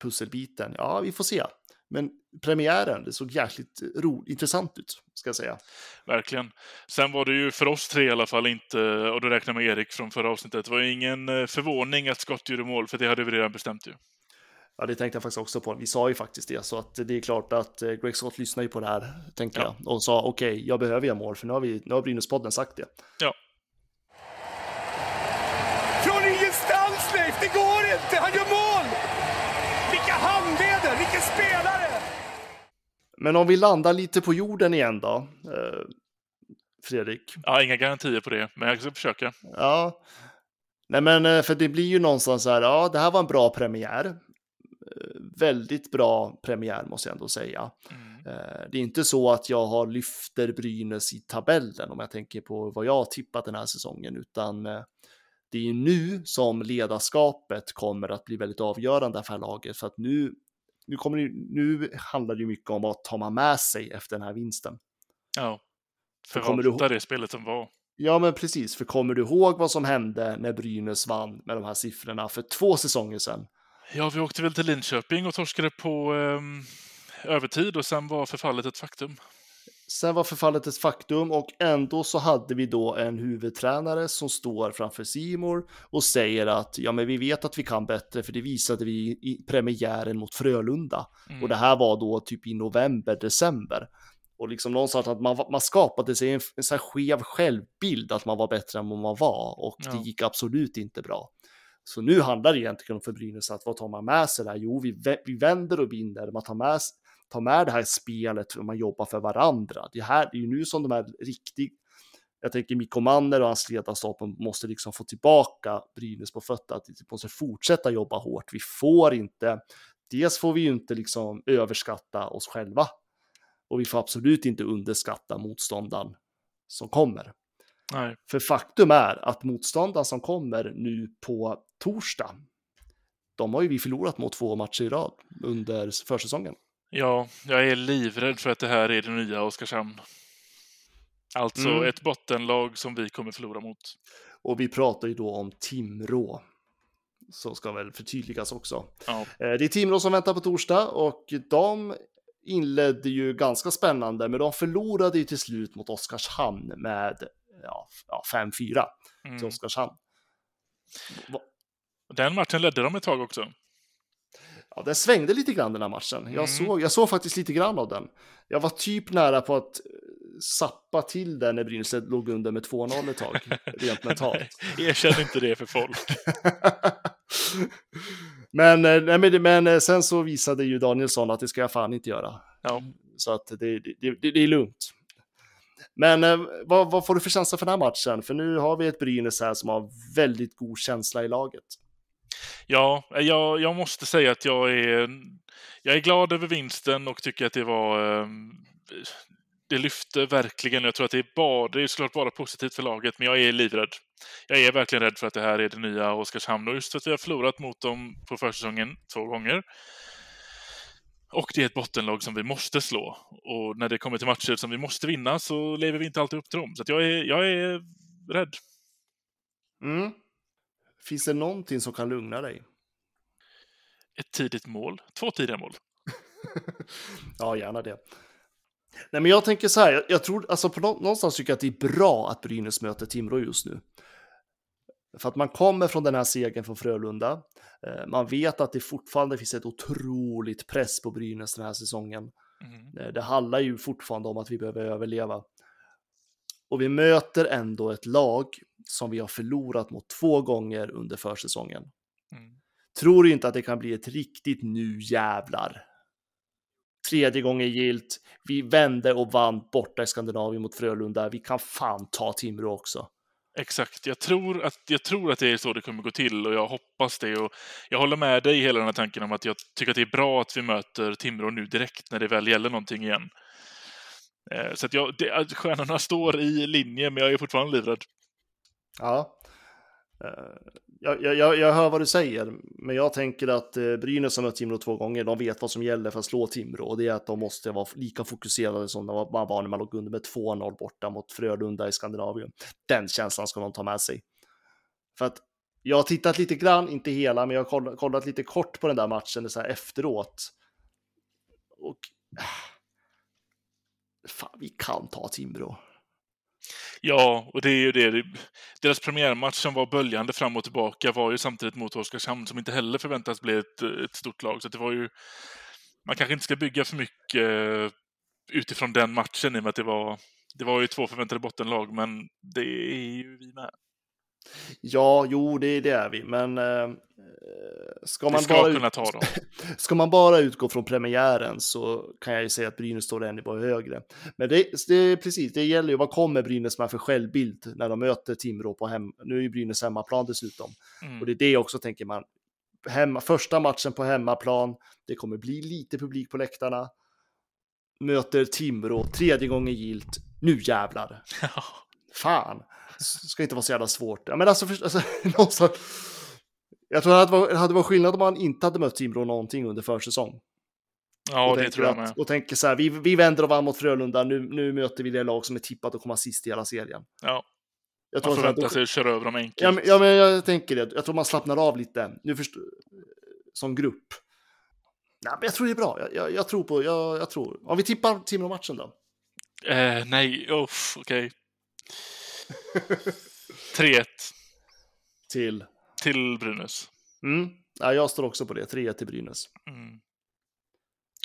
pusselbiten? Ja, vi får se. Men premiären, det såg jäkligt ro, intressant ut, ska jag säga. verkligen. Sen var det ju för oss tre i alla fall inte, och då räknar jag med Erik från förra avsnittet, det var ingen eh, förvåning att Scott gjorde mål, för det hade vi redan bestämt ju. Ja, det tänkte jag faktiskt också på. Vi sa ju faktiskt det, så att det är klart att eh, Greg Scott lyssnar ju på det här, tänker Ja. jag, och sa okej, jag behöver göra mål, för nu har, vi, nu har Brynäspodden sagt det. Ja, Från ingenstans Leif, det går inte! Han gör mål! Vilka handleder, vilken spelare! Men om vi landar lite på jorden igen då, eh, Fredrik. ja inga garantier på det, men jag ska försöka. Ja, nej men eh, för det blir ju någonstans så här, ja, det här var en bra premiär. Eh, Väldigt bra premiär måste jag ändå säga. Mm. Det är inte så att jag har lyfter Brynäs i tabellen om jag tänker på vad jag har tippat den här säsongen, utan det är ju nu som ledarskapet kommer att bli väldigt avgörande för laget, för att nu, nu, kommer det, nu handlar det ju mycket om vad tar man med sig efter den här vinsten. Ja. För Förvalta det spelet som var. Ja, men precis, för kommer du ihåg vad som hände när Brynäs vann med de här siffrorna för två säsonger sedan? Ja, vi åkte väl till Linköping och torskade på ehm, övertid och sen var förfallet ett faktum. Sen var förfallet ett faktum och ändå så hade vi då en huvudtränare som står framför Simor och säger att ja, men vi vet att vi kan bättre för det visade vi i premiären mot Frölunda. Mm. Och det här var då typ i november, december. Och liksom någonstans att man, man skapade sig en, en så här skev självbild att man var bättre än vad man var och det Ja. gick absolut inte bra. Så nu handlar det egentligen om för Brynäs att vad tar man med sig där? Jo, vi, vi vänder och vinner. Man tar med, tar med det här spelet och man jobbar för varandra. Det här det är ju nu som de här riktigt jag tänker Mikko Manner och hans ledarstab måste liksom få tillbaka Brynäs på fötter, att vi måste fortsätta jobba hårt. Vi får inte, dels får vi ju inte liksom överskatta oss själva och vi får absolut inte underskatta motståndaren som kommer. Nej. För faktum är att motståndaren som kommer nu på torsdag, de har ju vi förlorat mot två matcher i rad under försäsongen. Ja, jag är livrädd för att det här är det nya Oskarshamn. Alltså Mm. ett bottenlag som vi kommer förlora mot. Och vi pratar ju då om Timrå. Så ska väl förtydligas också. Ja. Eh, Det är Timrå som väntar på torsdag och de inledde ju ganska spännande, men de förlorade ju till slut mot Oskarshamn med ja, ja, 5-4 till Mm. Oskarshamn. Va- Den matchen ledde de ett tag också. Ja, den svängde lite grann den här matchen. Jag, Mm. såg, jag såg faktiskt lite grann av den. Jag var typ nära på att eh, sappa till den när Brynäs låg under med 2-0 ett tag, rent mentalt. Erkänn inte det för folk. men, eh, nej, men, men eh, sen så visade ju Danielsson att det ska jag fan inte göra. Ja. Så att det, det, det, det är lugnt. Men vad, vad får du för känsla för den här matchen? För nu har vi ett Brynäs här som har väldigt god känsla i laget. Ja, eh, jag, jag måste säga att jag är, jag är glad över vinsten och tycker att det var... Ehm, det lyfte verkligen. Jag tror att det är, bara, det är såklart bara positivt för laget, men jag är livrädd. Jag är verkligen rädd för att det här är det nya Oskarshamn och just för att vi har förlorat mot dem på försäsongen två gånger. Och det är ett bottenlag som vi måste slå. Och när det kommer till matcher som vi måste vinna så lever vi inte alltid upp till dem. Så att jag, är, jag är rädd. Mm. Finns det någonting som kan lugna dig? Ett tidigt mål. Två tidiga mål. Ja, gärna det. Nej, men jag tänker så här, jag, jag tror, alltså på nå- någonstans tycker jag att det är bra att Brynäs möter Timrå just nu. För att man kommer från den här segern från Frölunda. Eh, Man vet att det fortfarande finns ett otroligt press på Brynäs den här säsongen. Mm. Eh, Det handlar ju fortfarande om att vi behöver överleva. Och vi möter ändå ett lag som vi har förlorat mot två gånger under försäsongen. Mm. Tror du inte att det kan bli ett riktigt nu jävlar? Tredje gången gilt. Vi vände och vann borta i Skandinavien mot Frölunda. Vi kan fan ta Timrå också. Exakt. Jag tror, att, jag tror att det är så det kommer gå till och jag hoppas det. Och jag håller med dig i hela den här tanken om att jag tycker att det är bra att vi möter Timrå nu direkt när det väl gäller någonting igen. Eh, Så att jag, det, stjärnorna står i linje, men jag är fortfarande livrädd. Ja. Eh, jag, jag, jag, hör vad du säger, men jag tänker att eh, Brynäs har mött Timrå två gånger. De vet vad som gäller för att slå Timrå och det är att de måste vara lika fokuserade som de var när man låg under med 2-0 borta mot Frölunda i Skandinavien. Den känslan ska de ta med sig. För att jag har tittat lite grann, inte hela, men jag har kollat, kollat lite kort på den där matchen så här efteråt. Och... Ah, fan, vi kan ta Timrå. Ja, och det är ju det. Deras premiärmatch som var böljande fram och tillbaka var ju samtidigt mot Oskarshamn som inte heller förväntas bli ett, ett stort lag. Så det var ju... Man kanske inte ska bygga för mycket eh, utifrån den matchen i och med att det var, det var ju två förväntade bottenlag, men det är ju vi med. Ja, jo, det, det är vi, men eh, ska, man bara ut... ta dem. ska man bara utgå från premiären så kan jag ju säga att Brynäs står en nivå högre. Men det, det precis, det gäller ju vad kommer Brynäs med för självbild när de möter Timrå på hem. Nu är ju Brynäs hemmaplan dessutom Mm. och det är det också tänker man. Hemma, första matchen på hemmaplan. Det kommer bli lite publik på läktarna. Möter Timrå tredje gången gilt. Nu jävlar. Fan, S- ska inte vara så jävla svårt. Men alltså, för, alltså någonstans, jag tror att det hade varit- hade varit skillnad om man inte hade mött Timrå någonting under försäsong. ja, och det tror jag att- med. Och tänker så här, vi, vi vänder och vann mot Frölunda, nu, nu möter vi det lag som är tippat att komma sist i hela serien. Ja, Jag man tror, här, förväntar sig att köra över dem enkelt. ja, men, ja, men jag tänker det, jag tror man slappnar av lite, nu först, som grupp. Nej, men jag tror det är bra, jag, jag, jag tror på, jag, jag tror. Om vi tippar Timrå-matchen då? Eh, nej, uff, okej. 3-1 Till, till Brynäs. mm, ja, jag står också på det, 3-1 till Brynäs. Mm.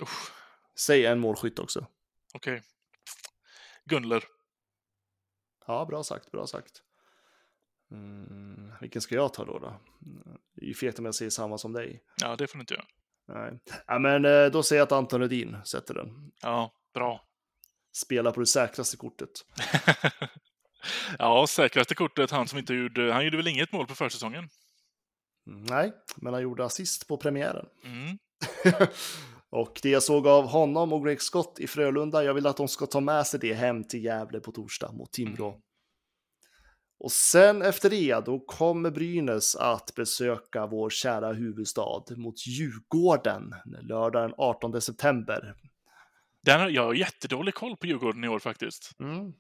Usch, Säg en målskytt också. okej. Gunler. Ja, bra sagt, bra sagt. Mm, vilken ska jag ta då? då? Det är ju fegt om jag säger samma som dig. Ja, det får du inte göra. Nej, ja, men eh, då säger jag att Anton Rudin sätter den. Ja, bra. Spela på det säkraste kortet. ja, säkraste kortet, han som inte gjorde... Han gjorde väl inget mål på försäsongen? Nej, men han gjorde assist på premiären. Mm. och det jag såg av honom och Greg Scott i Frölunda, jag vill att de ska ta med sig det hem till Gävle på torsdag mot Timrå. Mm. Och sen efter det, då kommer Brynäs att besöka vår kära huvudstad mot Djurgården lördag den 18 september. Den har, jag har jättedålig koll på Djurgården i år faktiskt. Mm.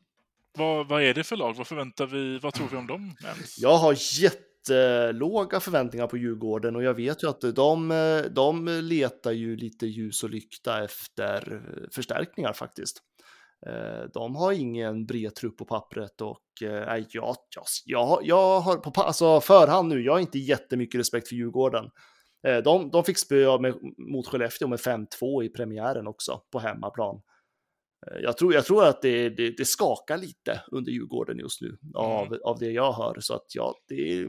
Vad, vad är det för lag? Vad förväntar vi? Vad tror vi om dem ens? Jag har jättelåga förväntningar på Djurgården och jag vet ju att de, de letar ju lite ljus och lykta efter förstärkningar faktiskt. Eh, de har ingen bred trupp på pappret och eh, nej, jag, jag, jag, jag har på alltså förhand nu, jag har inte jättemycket respekt för Djurgården. Eh, de, de fick spö med, mot Skellefteå med 5-2 i premiären också på hemmaplan. Eh, Jag tror, jag tror att det, det, det skakar lite under Djurgården just nu av, av det jag hör. Så att ja, det är...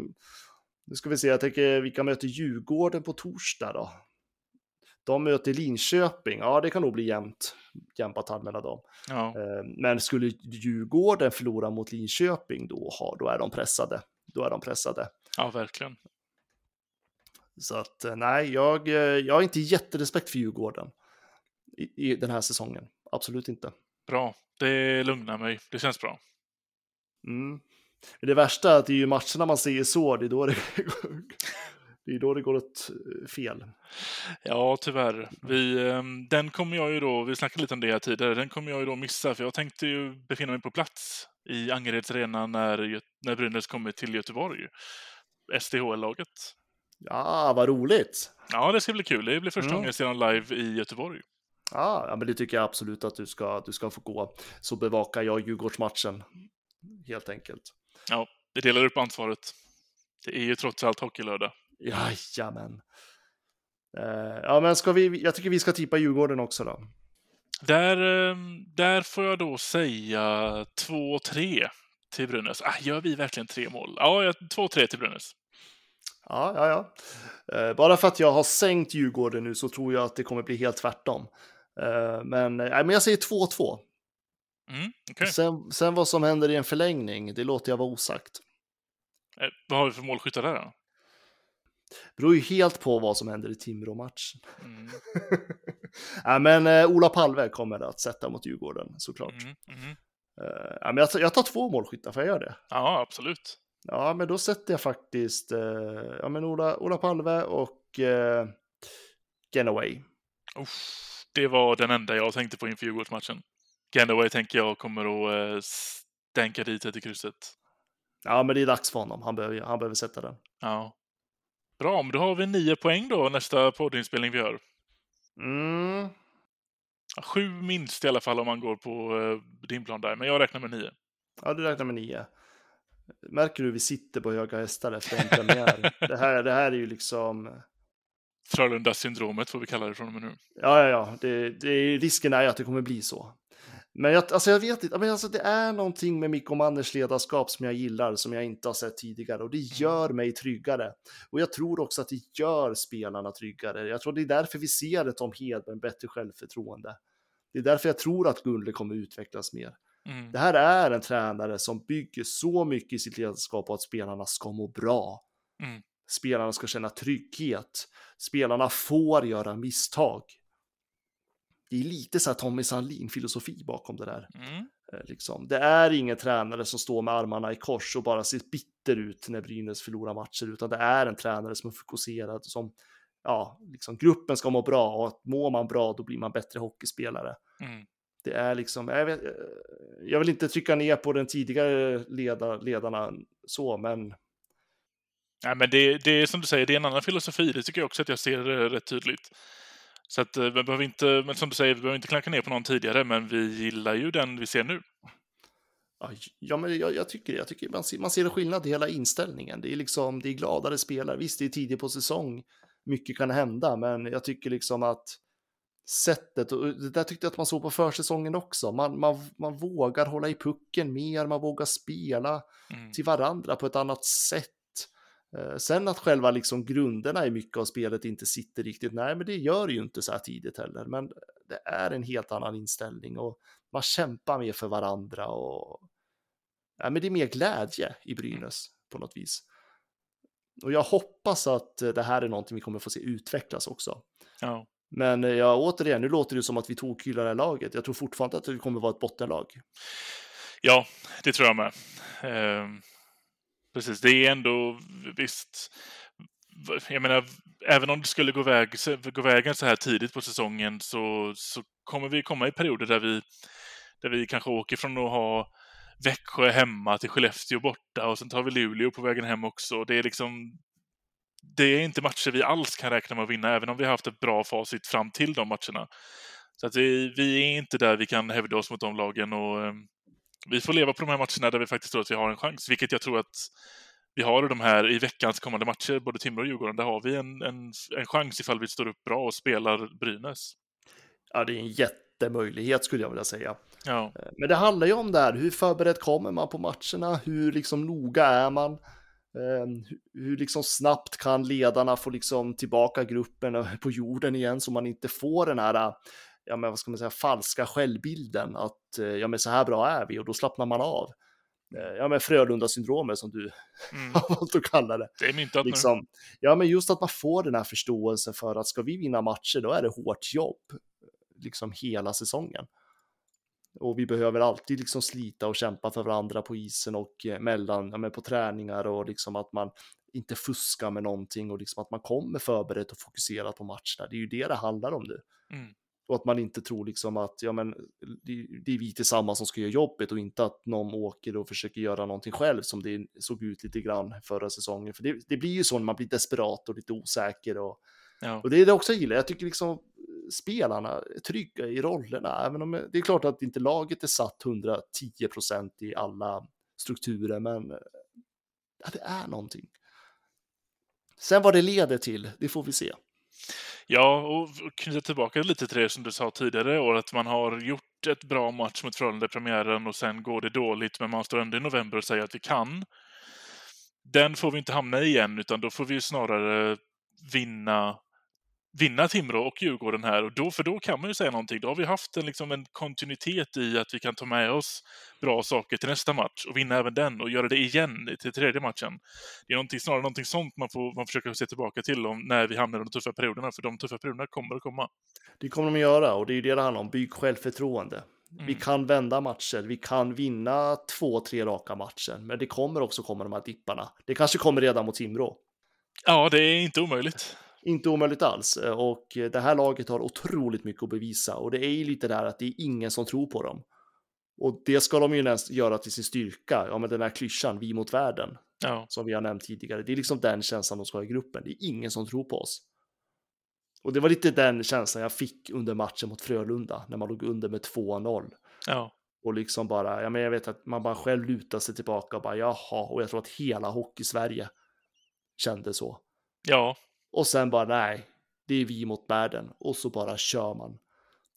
Nu ska vi se, jag tänker vilka möter Djurgården på torsdag då? De möter Linköping, ja det kan nog bli jämnt, jämn batalj mellan dem. Ja, Eh, Men skulle Djurgården förlora mot Linköping då, har, då är de pressade. Då är de pressade. ja, verkligen. Så att eh, nej, jag, jag har inte jätterespekt för Djurgården i, i den här säsongen. Absolut inte. Bra. Det lugnar mig. Det känns bra. Mm. Men Det värsta är att det är ju matcherna man säger så, det är då det, det, är då det går åt eh, fel. Ja, tyvärr. Vi, ehm, den kommer jag ju då, vi snackade lite om det här tidigare, den kommer jag ju då missa för jag tänkte ju befinna mig på plats i Angereds arena när, när Brynäs kommer till Göteborg. SDHL-laget. Ja, vad roligt! Ja, det ska bli kul. Det blir första Mm. gången jag ser dem live i Göteborg. Ja, ja, men det tycker jag absolut att du ska, du ska få gå. Så bevakar jag Djurgårdsmatchen, helt enkelt. Ja, vi delar upp ansvaret. Det är ju trots allt hockeylördag. Jajamän. Eh, ja, men ska vi, jag tycker vi ska tippa Djurgården också då. Där, ehm, där får jag då säga 2-3 till Brynäs. Ah, gör vi verkligen tre mål? Ja, jag- 2-3 till Brynäs. Ja, ja, ja. Eh, bara för att jag har sänkt Djurgården nu så tror jag att det kommer bli helt tvärtom. Eh, men, nej, men jag säger 2-2. Mm, okej. Sen, sen vad som händer i en förlängning, det låter jag vara osagt. Eh, Vad har vi för målskyttar där då? beror ju helt på vad som händer i Timrå-matchen. Mm, ja, men eh, Ola Palve kommer att sätta mot Djurgården såklart. mm, mm. Ja, men jag, tar- jag tar två målskyttar, får jag göra det? Ja, absolut. Ja, men då sätter jag faktiskt eh, ja, men Ola, Ola Palve och eh, Genaway. Uff, det var den enda jag tänkte på inför Djurgårdsmatchen. Ganaway tänker jag kommer att eh, stänka dit ett i krysset. Ja, men det är dags för honom. Han behöver, han behöver sätta den. Ja. Bra, men då har vi nio poäng då nästa poddinspelning vi gör. Mm. Sju minst i alla fall om man går på eh, din plan där, men jag räknar med nio. Ja, du räknar med nio. Märker du hur vi sitter på höga hästar efter en premiär? det, här, det här är ju liksom... Frölunda-syndromet får vi kalla det från och med nu. Ja, ja, ja. Det, det, risken är att det kommer bli så. Men jag, alltså jag vet inte, men alltså det är någonting med Mikko Manners ledarskap som jag gillar, som jag inte har sett tidigare och det gör mig tryggare. Och jag tror också att det gör spelarna tryggare. Jag tror det är därför vi ser ett Tom Hedberg bättre självförtroende. Det är därför jag tror att Gunle kommer utvecklas mer. Mm. Det här är en tränare som bygger så mycket i sitt ledarskap på att spelarna ska må bra. Mm. Spelarna ska känna trygghet. Spelarna får göra misstag. Det är lite så här Tommy Sandlin-filosofi bakom det där. Mm. Eh, Liksom. Det är ingen tränare som står med armarna i kors och bara ser bitter ut när Brynäs förlorar matcher, utan det är en tränare som är fokuserad, som ja, liksom gruppen ska må bra och att mår man bra, då blir man bättre hockeyspelare. Mm. Det är liksom, jag, vet, eh, jag vill inte trycka ner på den tidigare leda, ledarna så, men Ja, men det, det är som du säger, det är en annan filosofi. Det tycker jag också att jag ser eh, rätt tydligt. Så att eh, vi behöver inte, men som du säger, vi behöver inte klanka ner på någon tidigare, men vi gillar ju den vi ser nu. Ja, ja, men jag, jag tycker det. Jag tycker man ser, man ser en skillnad i hela inställningen. Det är liksom, det är gladare spelare. Visst, det är tidigt på säsong. Mycket kan hända, men jag tycker liksom att sättet, och det där tyckte jag att man såg på försäsongen också. Man, man, man vågar hålla i pucken mer, man vågar spela Mm. till varandra på ett annat sätt. Eh, Sen att själva liksom grunderna i mycket av spelet inte sitter riktigt, nej men det gör ju inte så här tidigt heller. Men det är en helt annan inställning och man kämpar mer för varandra och ja, men det är mer glädje i Brynäs på något vis. Och jag hoppas att det här är någonting vi kommer få se utvecklas också. Ja. Men eh, ja, återigen, nu låter det som att vi tog hyllar det här laget. Jag tror fortfarande att det kommer vara ett bottenlag. ja, det tror jag med. Ehm, precis, det är ändå visst. Jag menar, även om det skulle gå, väg, gå vägen så här tidigt på säsongen så, så kommer vi komma i perioder där vi, där vi kanske åker från att ha Växjö hemma till Skellefteå borta och sen tar vi Luleå på vägen hem också. Det är liksom det är inte matcher vi alls kan räkna med att vinna, även om vi har haft ett bra facit fram till de matcherna. Så att vi, vi är inte där vi kan hävda oss mot de lagen och ehm, vi får leva på de här matcherna där vi faktiskt tror att vi har en chans, vilket jag tror att vi har de här i veckans kommande matcher, både Timrå och Djurgården, där har vi en, en, en chans ifall vi står upp bra och spelar Brynäs. Ja, det är en jättemöjlighet skulle jag vilja säga. Ja, Men det handlar ju om det här, hur förberedd kommer man på matcherna? Hur liksom noga är man? Eh, hur- hur liksom snabbt kan ledarna få liksom tillbaka gruppen på jorden igen så man inte får den här, ja men vad ska man säga, falska självbilden att eh, ja men så här bra är vi och då slappnar man av. Eh, Ja men Frölunda-syndromet som du mm. har valt att kalla det. det är myntat nu. Liksom, ja, men just att man får den här förståelsen för att ska vi vinna matcher, då är det hårt jobb liksom hela säsongen. Och vi behöver alltid liksom slita och kämpa för varandra på isen och eh, mellan, ja, men på träningar och liksom att man inte fuskar med någonting och liksom att man kommer förberett och fokuserat på matcherna. Det är ju det det handlar om nu. Mm. Och att man inte tror liksom att ja, men, det, är vi tillsammans som ska göra jobbet och inte att någon åker och försöker göra någonting själv som det såg ut lite grann förra säsongen. För det, det blir ju så när man blir desperat och lite osäker. Och, Ja. och det är det också jag gillar. Jag tycker liksom spelarna är trygga i rollerna. Även om det är klart att inte laget är satt 110 procent i alla strukturer, men ja, det är någonting. Sen vad det leder till, det får vi se. Ja, och knyta tillbaka lite till det som du sa tidigare i år, att man har gjort ett bra match mot Frölunda i premiären och sen går det dåligt, men man står ändå i november och säger att vi kan. Den får vi inte hamna i igen, utan då får vi ju snarare vinna vinna Timrå och Djurgården här. Och då, för då kan man ju säga någonting. Då har vi haft en, liksom en kontinuitet i att vi kan ta med oss bra saker till nästa match och vinna även den och göra det igen till tredje matchen. Det är någonting, snarare någonting sånt man får man försöker se tillbaka till om, när vi hamnar i de tuffa perioderna, för de tuffa perioderna kommer att komma. Det kommer de att göra och det är ju det det handlar om. Bygg självförtroende. Vi Mm. kan vända matcher, vi kan vinna två, tre raka matcher, men det kommer också komma de här dipparna. Det kanske kommer redan mot Timrå. Ja, det är inte omöjligt. Inte omöjligt alls. Och det här laget har otroligt mycket att bevisa och det är ju lite där att det är ingen som tror på dem. Och det ska de ju nästan göra till sin styrka. Ja, men den här klyschan, vi mot världen, Ja, som vi har nämnt tidigare. Det är liksom den känslan de ska ha i gruppen. Det är ingen som tror på oss. Och det var lite den känslan jag fick under matchen mot Frölunda när man låg under med 2-0. ja, Och liksom bara, ja men jag vet att man bara själv lutar sig tillbaka och bara jaha, och jag tror att hela hockey-Sverige kände så. Ja, och sen bara nej, det är vi mot världen. Och så bara kör man.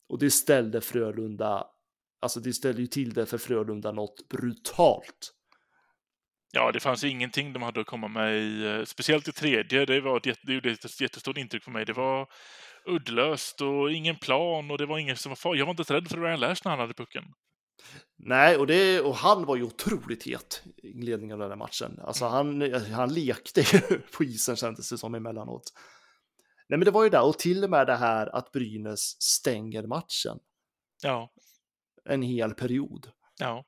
Och det ställde Frölunda, alltså det ställde ju till det för Frölunda något brutalt. Ja, det fanns ju ingenting de hade att komma med i, eh, speciellt i tredje. Det, var ett, det gjorde ett jättestort intryck på mig. Det var uddlöst och ingen plan och det var ingen som var farlig. Jag var inte ens rädd för Ryan Lash när han hade pucken. Nej, och, det, och han var ju otroligt het i inledningen av den här matchen. Alltså han, han lekte ju på isen kändes det som emellanåt. Nej, men det var ju där, och till och med det här att Brynäs stänger matchen Ja, en hel period. ja.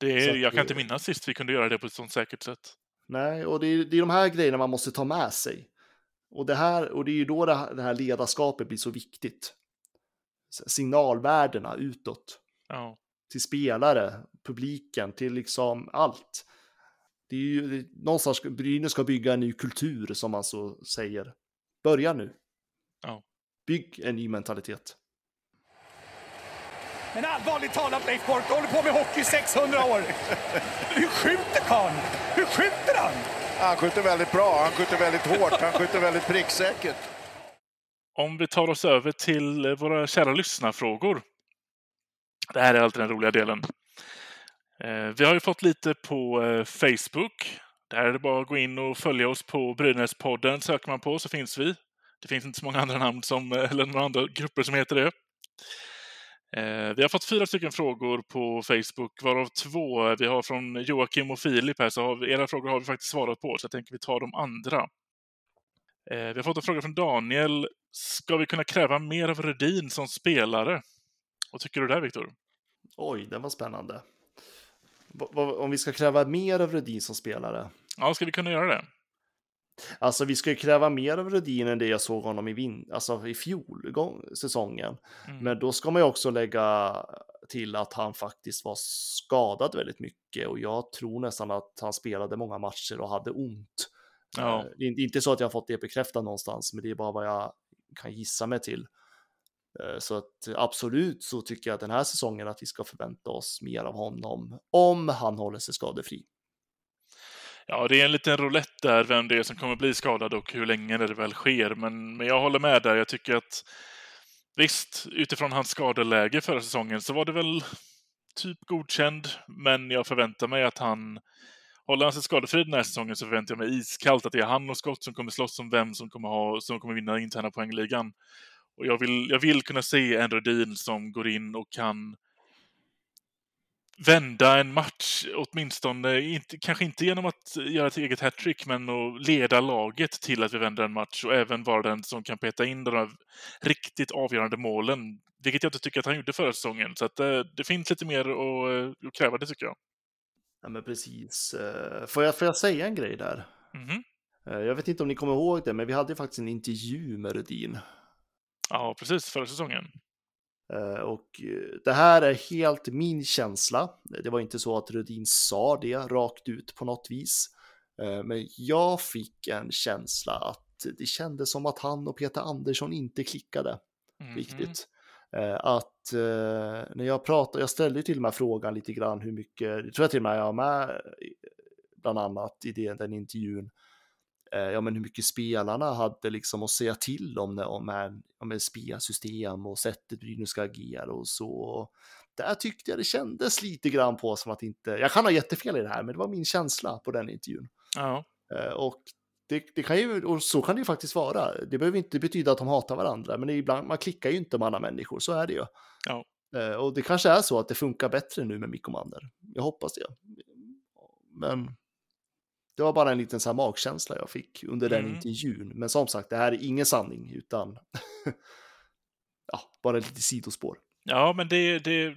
Det är, jag kan inte minnas sist vi kunde göra det på ett sånt säkert sätt. Nej, och det är, det är de här grejerna man måste ta med sig. Och det, här, och det är ju då det här, det här ledarskapet blir så viktigt. Signalvärdena utåt, Ja. Till spelare, publiken, till liksom allt. Det är ju det, någonstans, Brynäs ska bygga en ny kultur som man så säger. Börja nu. Ja. Bygg en ny mentalitet. Men allvarligt talat Leif Boork, du håller på med hockey i 600 år. Hur skjuter karln? Hur skjuter han? Han skjuter väldigt bra, han skjuter väldigt hårt, han skjuter väldigt pricksäkert. Om vi tar oss över till våra kära lyssnarfrågor. Det här är alltid den roliga delen. Eh, vi har ju fått lite på eh, Facebook. Där är det bara att gå in och följa oss på Brynäspodden. Söker man på så finns vi. Det finns inte så många andra namn som, eh, eller några andra grupper som heter det. Vi har fått fyra stycken frågor på Facebook, varav två vi har från Joakim och Filip här. Så har vi, era frågor har vi faktiskt svarat på, så jag tänker vi tar de andra. Vi har fått en fråga från Daniel. Ska vi kunna kräva mer av Rudin som spelare? Vad tycker du där, Viktor? Oj, den var spännande. Om vi ska kräva mer av Rudin som spelare? Ja, ska vi kunna göra det? Alltså vi ska ju kräva mer av Rudin än det jag såg honom i, vin alltså, i fjol, säsongen. Mm. Men då ska man ju också lägga till att han faktiskt var skadad väldigt mycket och jag tror nästan att han spelade många matcher och hade ont. Ja. Eh, Det är inte- inte så att jag har fått det bekräftat någonstans, men det är bara vad jag kan gissa mig till. Eh, så att absolut så tycker jag den här säsongen att vi ska förvänta oss mer av honom om han håller sig skadefri. Ja, det är en liten roulette där, vem det är som kommer bli skadad och hur länge det väl sker. Men, men jag håller med där. Jag tycker att visst, utifrån hans skadeläge förra säsongen så var det väl typ godkänd. Men jag förväntar mig att han Håller han sig skadefri den här säsongen så förväntar jag mig iskallt att det är han och Scott som kommer slåss om vem som kommer, ha, som kommer vinna interna poängligan. Och jag vill, jag vill kunna se en Rudin som går in och kan vända en match, åtminstone, inte, kanske inte genom att göra ett eget hattrick, men att leda laget till att vi vänder en match och även vara den som kan peta in de här riktigt avgörande målen, vilket jag inte tycker att han gjorde förra säsongen. Så att det, det finns lite mer att, att kräva, det tycker jag. Ja, men precis. Eh, Får jag, får jag säga en grej där? Mhm. Eh, Jag vet inte om ni kommer ihåg det, men vi hade ju faktiskt en intervju med Rudin. Ja, precis, förra säsongen. Eh, Och eh, det här är helt min känsla. Det var inte så att Rudin sa det rakt ut på något vis. Eh, Men jag fick en känsla att det kändes som att han och Peter Andersson inte klickade Mhm. riktigt. Eh, Att när jag pratade, jag ställde till och med frågan lite grann hur mycket, det tror jag till och med jag har med bland annat i den intervjun, ja men hur mycket spelarna hade liksom att säga till om, om, här, om ett spelsystem och sättet Brynäs ska agera och så. Där tyckte jag det kändes lite grann på som att inte, jag kan ha jättefel i det här, men det var min känsla på den intervjun. Ja, Eh, Och det, det kan ju, och så kan det ju faktiskt vara. Det behöver inte betyda att de hatar varandra, men ibland, man klickar ju inte med alla människor, så är det ju. Ja. Eh, Och det kanske är så att det funkar bättre nu med Mikko Mander. Jag hoppas det. Men det var bara en liten så här magkänsla jag fick under den Mm. intervjun. Men som sagt, det här är ingen sanning, utan ja, bara lite sidospår. ja men det, det,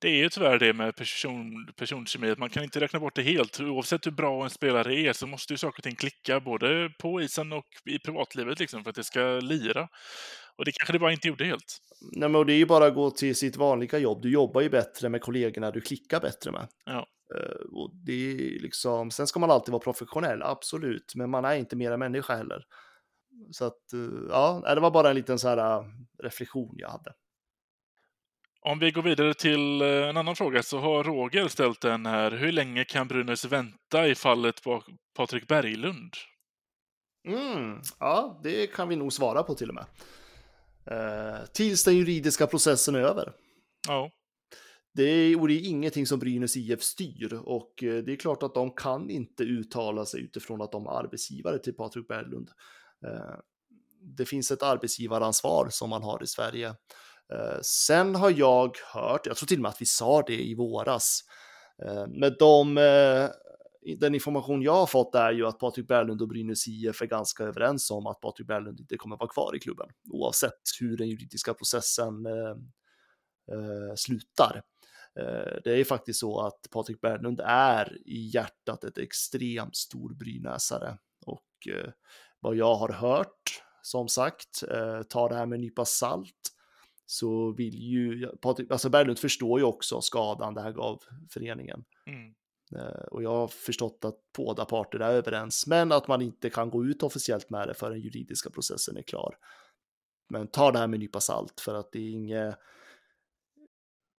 det är ju tyvärr det med person, personkemi, att man kan inte räkna bort det helt. Oavsett hur bra en spelare är så måste ju saker och ting klicka, både på isen och i privatlivet, liksom, för att det ska lira. Och det kanske det bara inte gjorde helt. Nej, men det är ju bara att gå till sitt vanliga jobb. Du jobbar ju bättre med kollegorna du klickar bättre med. Ja. Eh, och det är liksom, sen ska man alltid vara professionell, absolut, men man är inte mera människa heller. Så att, eh, ja, det var bara en liten så här eh, reflektion jag hade. Om vi går vidare till en annan fråga så har Roger ställt den här. Hur länge kan Brynäs vänta i fallet på Patrik Berglund? Mm, ja, det kan vi nog svara på till och med. Eh, tills den juridiska processen är över. Ja. Det är, och det är ingenting som Brynäs IF styr och eh, det är klart att de kan inte uttala sig utifrån att de är arbetsgivare till Patrik Berglund. Eh, det finns ett arbetsgivaransvar som man har i Sverige. Eh, sen har jag hört, jag tror till och med att vi sa det i våras, med de, den information jag har fått är ju att Patrik Berglund och Brynäs IF är ganska överens om att Patrik Berglund inte kommer vara kvar i klubben oavsett hur den juridiska processen slutar. Det är faktiskt så att Patrik Berglund är i hjärtat ett extremt stor brynäsare och vad jag har hört, som sagt, eh, ta det här med en nypa salt, så vill ju, Patrik, alltså Berglund förstår ju också skadan det här gav föreningen. Mm. Eh, och jag har förstått att båda parter är överens, men att man inte kan gå ut officiellt med det förrän juridiska processen är klar. Men ta det här med en nypa salt, för att det är inget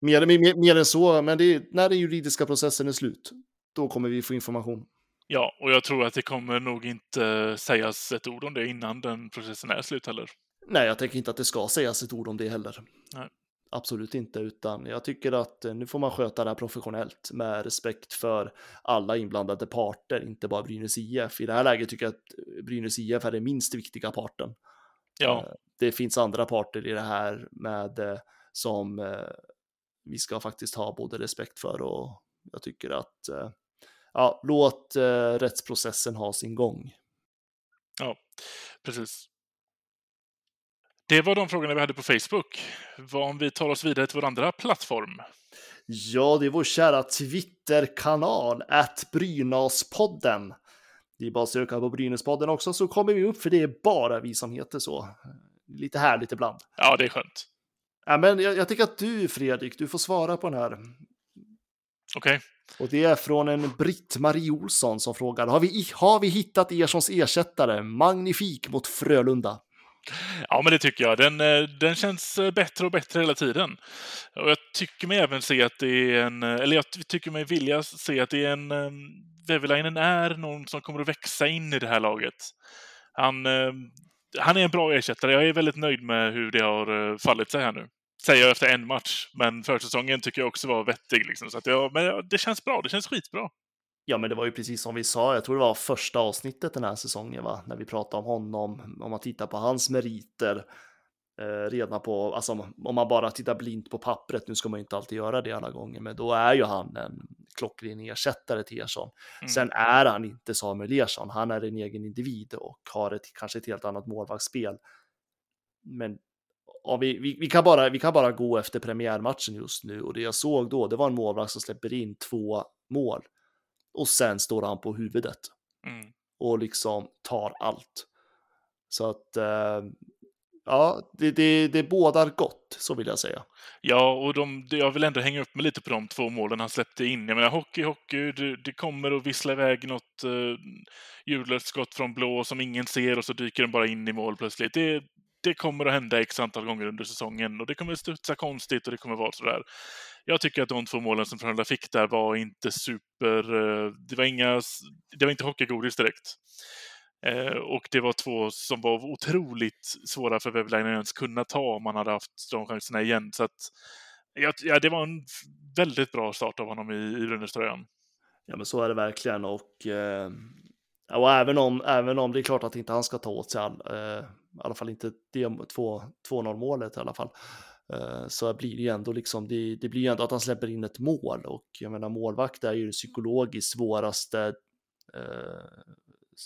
mer, mer, mer än så, men är, när den juridiska processen är slut, då kommer vi få information. Ja, och jag tror att det kommer nog inte sägas ett ord om det innan den processen är slut heller. Nej, jag tänker inte att det ska sägas ett ord om det heller. Nej. Absolut inte, utan jag tycker att eh, nu får man sköta det här professionellt med respekt för alla inblandade parter, inte bara Brynäs IF. I det här läget tycker jag att Brynäs IF är den minst viktiga parten. Ja. Eh, det finns andra parter i det här med eh, som vi ska faktiskt ha både respekt för och jag tycker att ja, låt eh, rättsprocessen ha sin gång. Ja, precis. Det var de frågorna vi hade på Facebook. Vad om vi tar oss vidare till vår andra plattform? Ja, det är vår kära Twitterkanal, att Brynäspodden. Det är bara att söka på Brynäspodden också så kommer vi upp, för det är bara vi som heter så. Lite härligt ibland. Ja, det är skönt. Ja, men jag, jag tycker att du, Fredrik, du får svara på den här. Okej. Okay. Och det är från en Britt-Marie Olsson som frågar, har vi, har vi hittat Erssons ersättare? Magnifik mot Frölunda. Ja, men det tycker jag. Den, eh, den känns eh, bättre och bättre hela tiden. Och jag tycker mig även se att det är en, eh, eller jag tycker mig vilja se att det är en, Vevelainen är någon som kommer att växa in i det här laget. Han, han är en bra ersättare. Jag är väldigt nöjd med hur det har eh, fallit sig här nu säger jag efter en match. Men försäsongen tycker jag också var vettig. Liksom. Så att jag, men det känns bra, det känns skitbra. Ja, men det var ju precis som vi sa, jag tror det var första avsnittet den här säsongen, va? när vi pratade om honom, om man tittar på hans meriter, eh, redan på, alltså om man bara tittar blint på pappret, nu ska man ju inte alltid göra det alla gånger, men då är ju han en klockren ersättare till Ersson. Mm. Sen är han inte Samuel Ersson, han är en egen individ och har ett, kanske ett helt annat målvaktsspel. Men ja, vi, vi, vi, kan bara, vi kan bara gå efter premiärmatchen just nu och det jag såg då, det var en målvakt som släpper in två mål och sen står han på huvudet mm. och liksom tar allt. Så att eh, ja, det, det, det bådar gott, så vill jag säga. Ja, och de, jag vill ändå hänga upp mig lite på de två målen han släppte in. Jag menar, hockey, hockey, det, det kommer att vissla iväg något eh, ljudlöst skott från blå som ingen ser och så dyker den bara in i mål plötsligt. Det, det kommer att hända x antal gånger under säsongen och det kommer att studsa konstigt och det kommer att vara sådär. Jag tycker att de två målen som Frölunda fick där var inte super... Eh, det var inga... Det var inte hockeygodis direkt. Eh, och det var två som var otroligt svåra för Webline ens kunna ta om man hade haft de chanserna igen. Så att, ja, det var en väldigt bra start av honom i, i Brynäs-tröjan. Ja, men så är det verkligen och eh, och även om, även om det är klart att inte han ska ta åt sig all, eh, i alla fall inte det 2-0 målet i alla fall, eh, så blir det ju ändå liksom, det, det blir ju ändå att han släpper in ett mål och jag menar målvakt är ju det psykologiskt svåraste eh,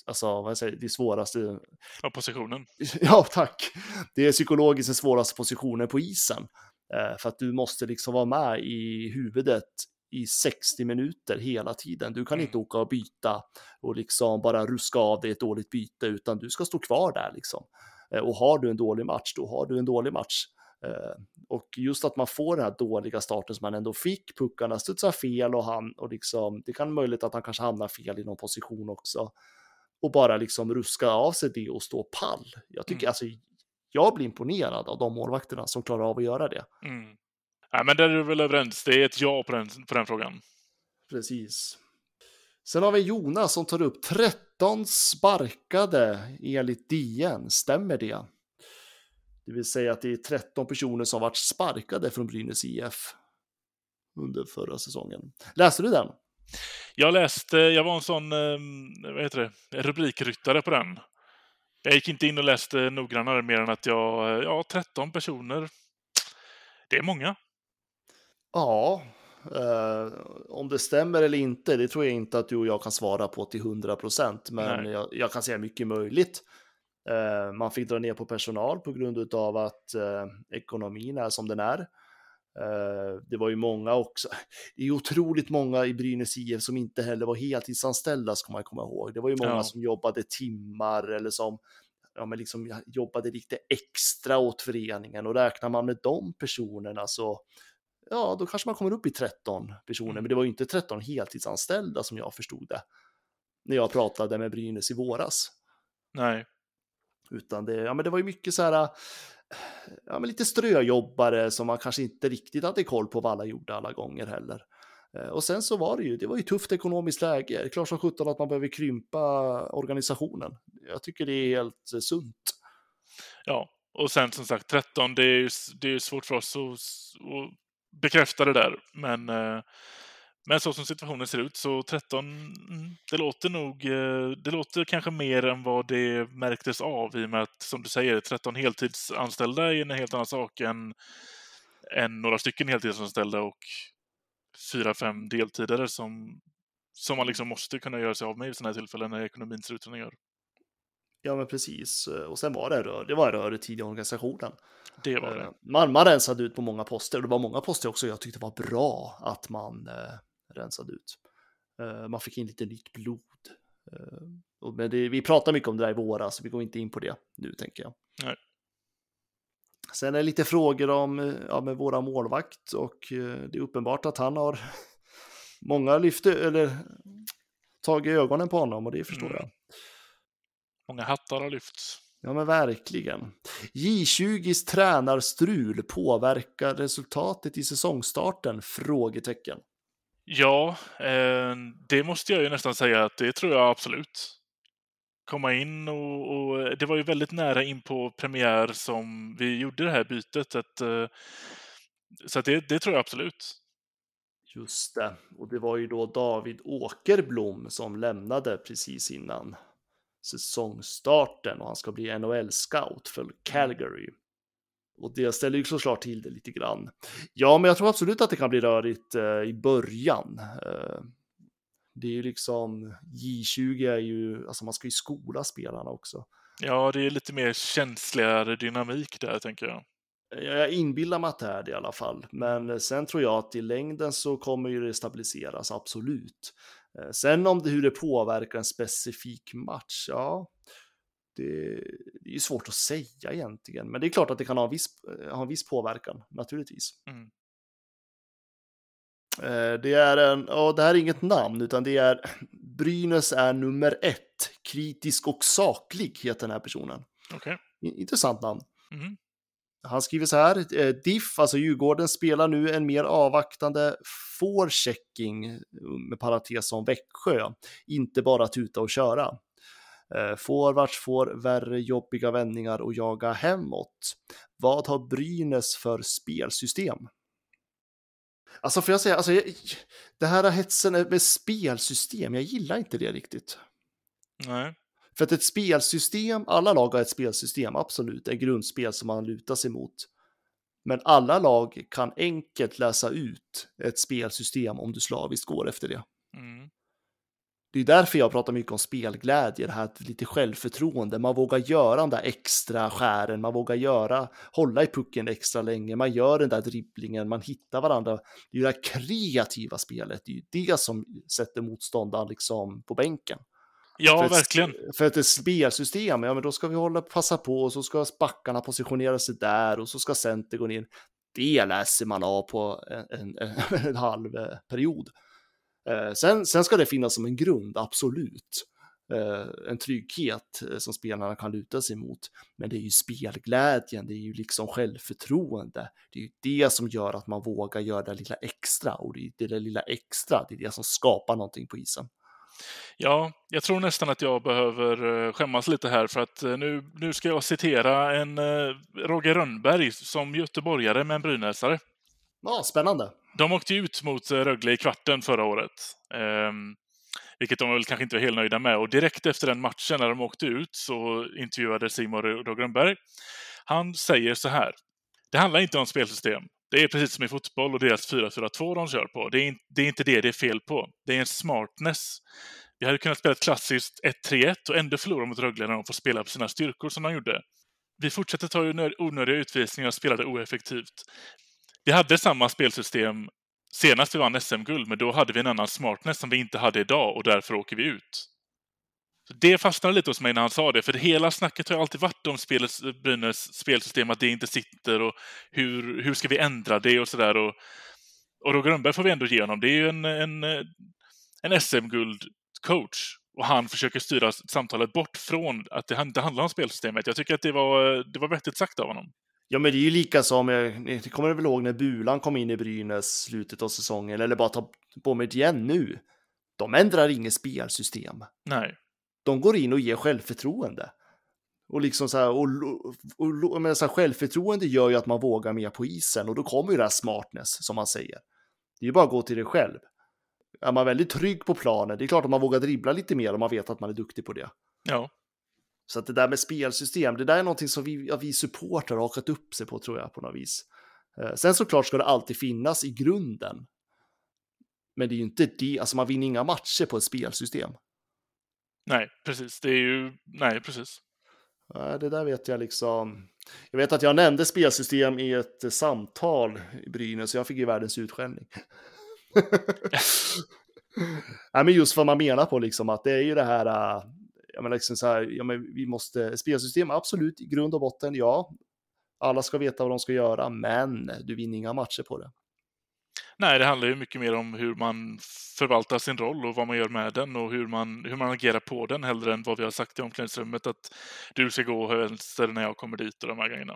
alltså vad jag säger, det svåraste. Ja, positionen. Ja, tack. Det är psykologiskt den svåraste positionen på isen. Eh, för att du måste liksom vara med i huvudet i 60 minuter hela tiden. Du kan mm. inte åka och byta och liksom bara ruska av dig ett dåligt byte, utan du ska stå kvar där liksom. Eh, och har du en dålig match, då har du en dålig match. Eh, och just att man får den här dåliga starten som man ändå fick, puckarna studsar fel och han och liksom, det kan möjligt att han kanske hamnar fel i någon position också. Och bara liksom ruska av sig det och stå pall. Jag tycker mm. alltså, jag blir imponerad av de målvakterna som klarar av att göra det. Mm. Nej, men där är vi väl överens. Det är ett ja på den, på den frågan. Precis. Sen har vi Jonas som tar upp 13 sparkade enligt DN. Stämmer det? Det vill säga att det är 13 personer som varit sparkade från Brynäs IF under förra säsongen. Läste du den? Jag läste, jag var en sån, eh, vad heter det, rubrikryttare på den. Jag gick inte in och läste noggrannare mer än att jag, ja, 13 personer. Det är många. Ja, eh, om det stämmer eller inte, det tror jag inte att du och jag kan svara på till 100 procent, men jag, jag, kan säga mycket möjligt. Eh, man fick dra ner på personal på grund av att eh, ekonomin är som den är. Eh, det var ju många också. Det är otroligt många i Brynäs IF som inte heller var heltidsanställda ska man komma ihåg. Det var ju många Ja. som jobbade timmar eller som ja, men liksom jobbade lite extra åt föreningen och räknar man med de personerna så ja, då kanske man kommer upp i 13 personer. Mm. Men det var ju inte 13 heltidsanställda som jag förstod det när jag pratade med Brynäs i våras. Nej. Utan det, ja, men det var ju mycket så här, ja, men lite ströjobbare som man kanske inte riktigt hade koll på vad alla gjorde alla gånger heller. Eh, och sen så var det ju, det var ju tufft ekonomiskt läge. Det är klart som sjutton att man behöver krympa organisationen. Jag tycker det är helt eh, sunt. Ja, och sen som sagt 13, det är ju det är ju svårt för oss att, att bekräfta det där. Men, eh, men så som situationen ser ut så 13, mm, det låter nog, eh, det låter kanske mer än vad det märktes av i och med att, som du säger, 13 heltidsanställda är en helt annan sak än, än några stycken heltidsanställda och fyra, fem deltidare som, som man liksom måste kunna göra sig av med i sådana här tillfällen när ekonomin ser ut som den gör. Ja, men precis. Och sen var det rör, det var rörigt i organisationen. Det var Eh, det. Man, man rensade ut på många poster och det var många poster också jag tyckte var bra att man rensade ut. Eh, man fick in lite nytt blod. Eh, men det, vi pratade mycket om det där i våras, så vi går inte in på det nu tänker jag. Nej. Sen är det lite frågor om eh, ja, med våra målvakt och det är uppenbart att han har många lyft eller tagit ögonen på honom och det förstår Mm. jag. Många hattar har lyfts. Ja men verkligen. J20s tränarstrul påverkar resultatet i säsongstarten? Frågetecken. Ja, eh, det måste jag ju nästan säga att det tror jag absolut. Komma in och, och det var ju väldigt nära in på premiär som vi gjorde det här bytet. Att, eh, så att det, det tror jag absolut. Just det, och det var ju då David Åkerblom som lämnade precis innan säsongstarten och han ska bli NHL-scout för Calgary. Och det ställer ju såklart till det lite grann. Ja, men jag tror absolut att det kan bli rörigt eh, i början. Eh, det är ju liksom J20 är ju, alltså man ska ju skola spelarna också. Ja, det är lite mer känsligare dynamik där, tänker jag. Jag inbillar mig att det är det i alla fall, men sen tror jag att i längden så kommer ju det stabiliseras, absolut. Eh, Sen om det, hur det påverkar en specifik match, ja, det, det är ju svårt att säga egentligen, men det är klart att det kan ha en viss, ha en viss påverkan, naturligtvis. Mm. Eh, Det är en, ja, det här är inget namn, utan det är Brynäs är nummer ett, kritisk och saklig heter den här personen. I- Intressant namn. Mhm. Han skriver så här, eh, DIF, alltså Djurgården, spelar nu en mer avvaktande forechecking, med parentes som Växjö, inte bara tuta och köra. Eh, Forwards får värre jobbiga vändningar och jaga hemåt. Vad har Brynäs för spelsystem? Alltså får jag säga, alltså, jag, det här hetsen med spelsystem, jag gillar inte det riktigt. Nej. För att ett spelsystem, alla lag har ett spelsystem, absolut, ett grundspel som man lutar sig mot. Men alla lag kan enkelt läsa ut ett spelsystem om du slaviskt går efter det. Mm. Det är därför jag pratar mycket om spelglädje, det här lite självförtroende. Man vågar göra den där extra skären, man vågar göra, hålla i pucken extra länge, man gör den där dribblingen, man hittar varandra. Det är det kreativa spelet, det är ju det som sätter motståndaren liksom på bänken. Ja, för ett, verkligen. För att ett spelsystem, ja men då ska vi hålla, passa på och så ska backarna positionera sig där och så ska center gå in. Det läser man av på en, en, en halv eh, period. Eh, sen, sen ska det finnas som en grund, absolut. Eh, en trygghet eh, som spelarna kan luta sig mot. Men det är ju spelglädjen, det är ju liksom självförtroende. Det är ju det som gör att man vågar göra det lilla extra och det är det där lilla extra, det är det som skapar någonting på isen. Ja, jag tror nästan att jag behöver skämmas lite här för att nu, nu ska jag citera en Roger Rönnberg som göteborgare med en brynäsare. Ja, spännande. De åkte ut mot eh, Rögle i kvarten förra året. Um, vilket de väl kanske inte var helt nöjda med. Och direkt efter den matchen, när de åkte ut, så intervjuade Simon Rönnberg. Han säger så här. Det handlar inte om spelsystem. Det är precis som i fotboll och deras 4-4-2 de kör på. Det är, det är inte det det är fel på. Det är en smartness. Vi hade kunnat spela ett klassiskt 1-3-1 och ändå förlora mot Rögle när de får spela på sina styrkor som de gjorde. Vi fortsätter ta onödiga utvisningar och spelade oeffektivt. Vi hade samma spelsystem senast vi vann SM-guld, men då hade vi en annan smartness som vi inte hade idag och därför åker vi ut. Så det fastnade lite hos mig när han sa det, för hela snacket har alltid varit om spelets, Brynäs spelsystem, att det inte sitter och hur, hur ska vi ändra det och sådär. Och, och Roger Rönnberg får vi ändå ge honom. Det är ju en, en, en SM-guld-coach och han försöker styra samtalet bort från att det inte handlar om spelsystemet. Jag tycker att det var, det var vettigt sagt av honom. Ja, men det är ju lika som, det kommer väl ihåg när Bulan kom in i Brynäs slutet av säsongen, eller bara ta på mig igen nu. De ändrar inget spelsystem. Nej. De går in och ger självförtroende. Och liksom så här, och, och, och men så här, självförtroende gör ju att man vågar mer på isen och då kommer ju det här smartness som man säger. Det är ju bara att gå till det själv. Är man väldigt trygg på planen, det är klart att man vågar dribbla lite mer om man vet att man är duktig på det. Ja. Så att det där med spelsystem, det där är någonting som vi, ja, vi supportrar har hakat upp sig på tror jag på något vis. Eh, sen såklart ska det alltid finnas i grunden. Men det är ju inte det, alltså man vinner inga matcher på ett spelsystem. Nej, precis. Det är ju, nej, precis. Det där vet jag liksom. Jag vet att jag nämnde spelsystem i ett samtal i Brynäs, så jag fick ju världens utskällning. Nej, men just vad man menar på liksom att det är ju det här jag menar liksom så här, ja, men vi måste, spelsystem absolut i grund och botten, ja. Alla ska veta vad de ska göra, men du vinner inga matcher på det. Nej, det handlar ju mycket mer om hur man förvaltar sin roll och vad man gör med den och hur man, hur man agerar på den hellre än vad vi har sagt i omklädningsrummet att du ska gå vänster när jag kommer dit och de här grejerna.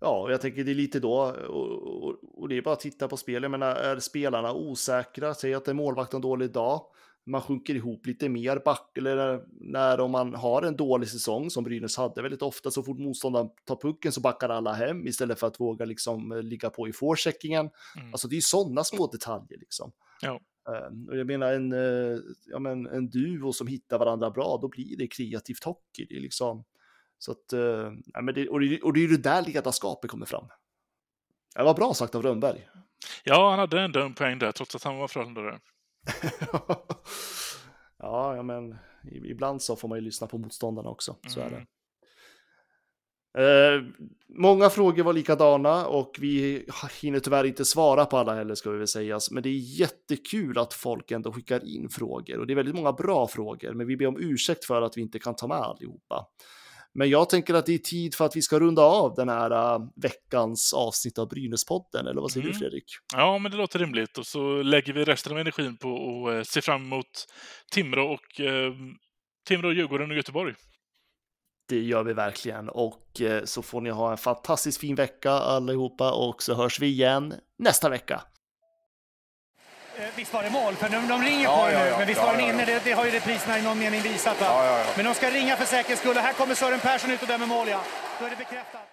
Ja, och jag tänker det är lite då, och, och, och det är bara att titta på spel. Jag menar, är spelarna osäkra, säg att det är målvakten dålig dag, man sjunker ihop lite mer back eller när om man har en dålig säsong som Brynäs hade väldigt ofta så fort motståndaren tar pucken så backar alla hem istället för att våga liksom eh, ligga på i forecheckingen. Mm. Alltså det är sådana små detaljer liksom. Ja. Uh, och jag menar en, uh, ja, men en duo som hittar varandra bra, då blir det kreativt hockey. Det är liksom så att, uh, ja, men det, och, det, och det är ju det där ledarskapet kommer fram. Det var bra sagt av Rönnberg. Ja, han hade ändå en poäng där, trots att han var Frölundare. ja, men ibland så får man ju lyssna på motståndarna också. Så mm. är det. Mm. Eh, många frågor var likadana och vi hinner tyvärr inte svara på alla heller ska vi väl säga. Men det är jättekul att folk ändå skickar in frågor och det är väldigt många bra frågor. Men vi ber om ursäkt för att vi inte kan ta med allihopa. Men jag tänker att det är tid för att vi ska runda av den här uh, veckans avsnitt av Brynäspodden, eller vad säger mm. du Fredrik? Ja, men det låter rimligt och så lägger vi resten av energin på att uh, se fram emot Timrå och uh, Timrå, Djurgården och Göteborg. Det gör vi verkligen och så får ni ha en fantastiskt fin vecka allihopa och så hörs vi igen nästa vecka. Eh, visst var det mål? För de, de ringer ja, på ja, nu, ja, men visst var den inne? Det, det, har ju repriserna i någon mening visat. Men de ska ringa för säkerhets skull. Här kommer Sören Persson ut och dömer mål, ja. Då är det bekräftat.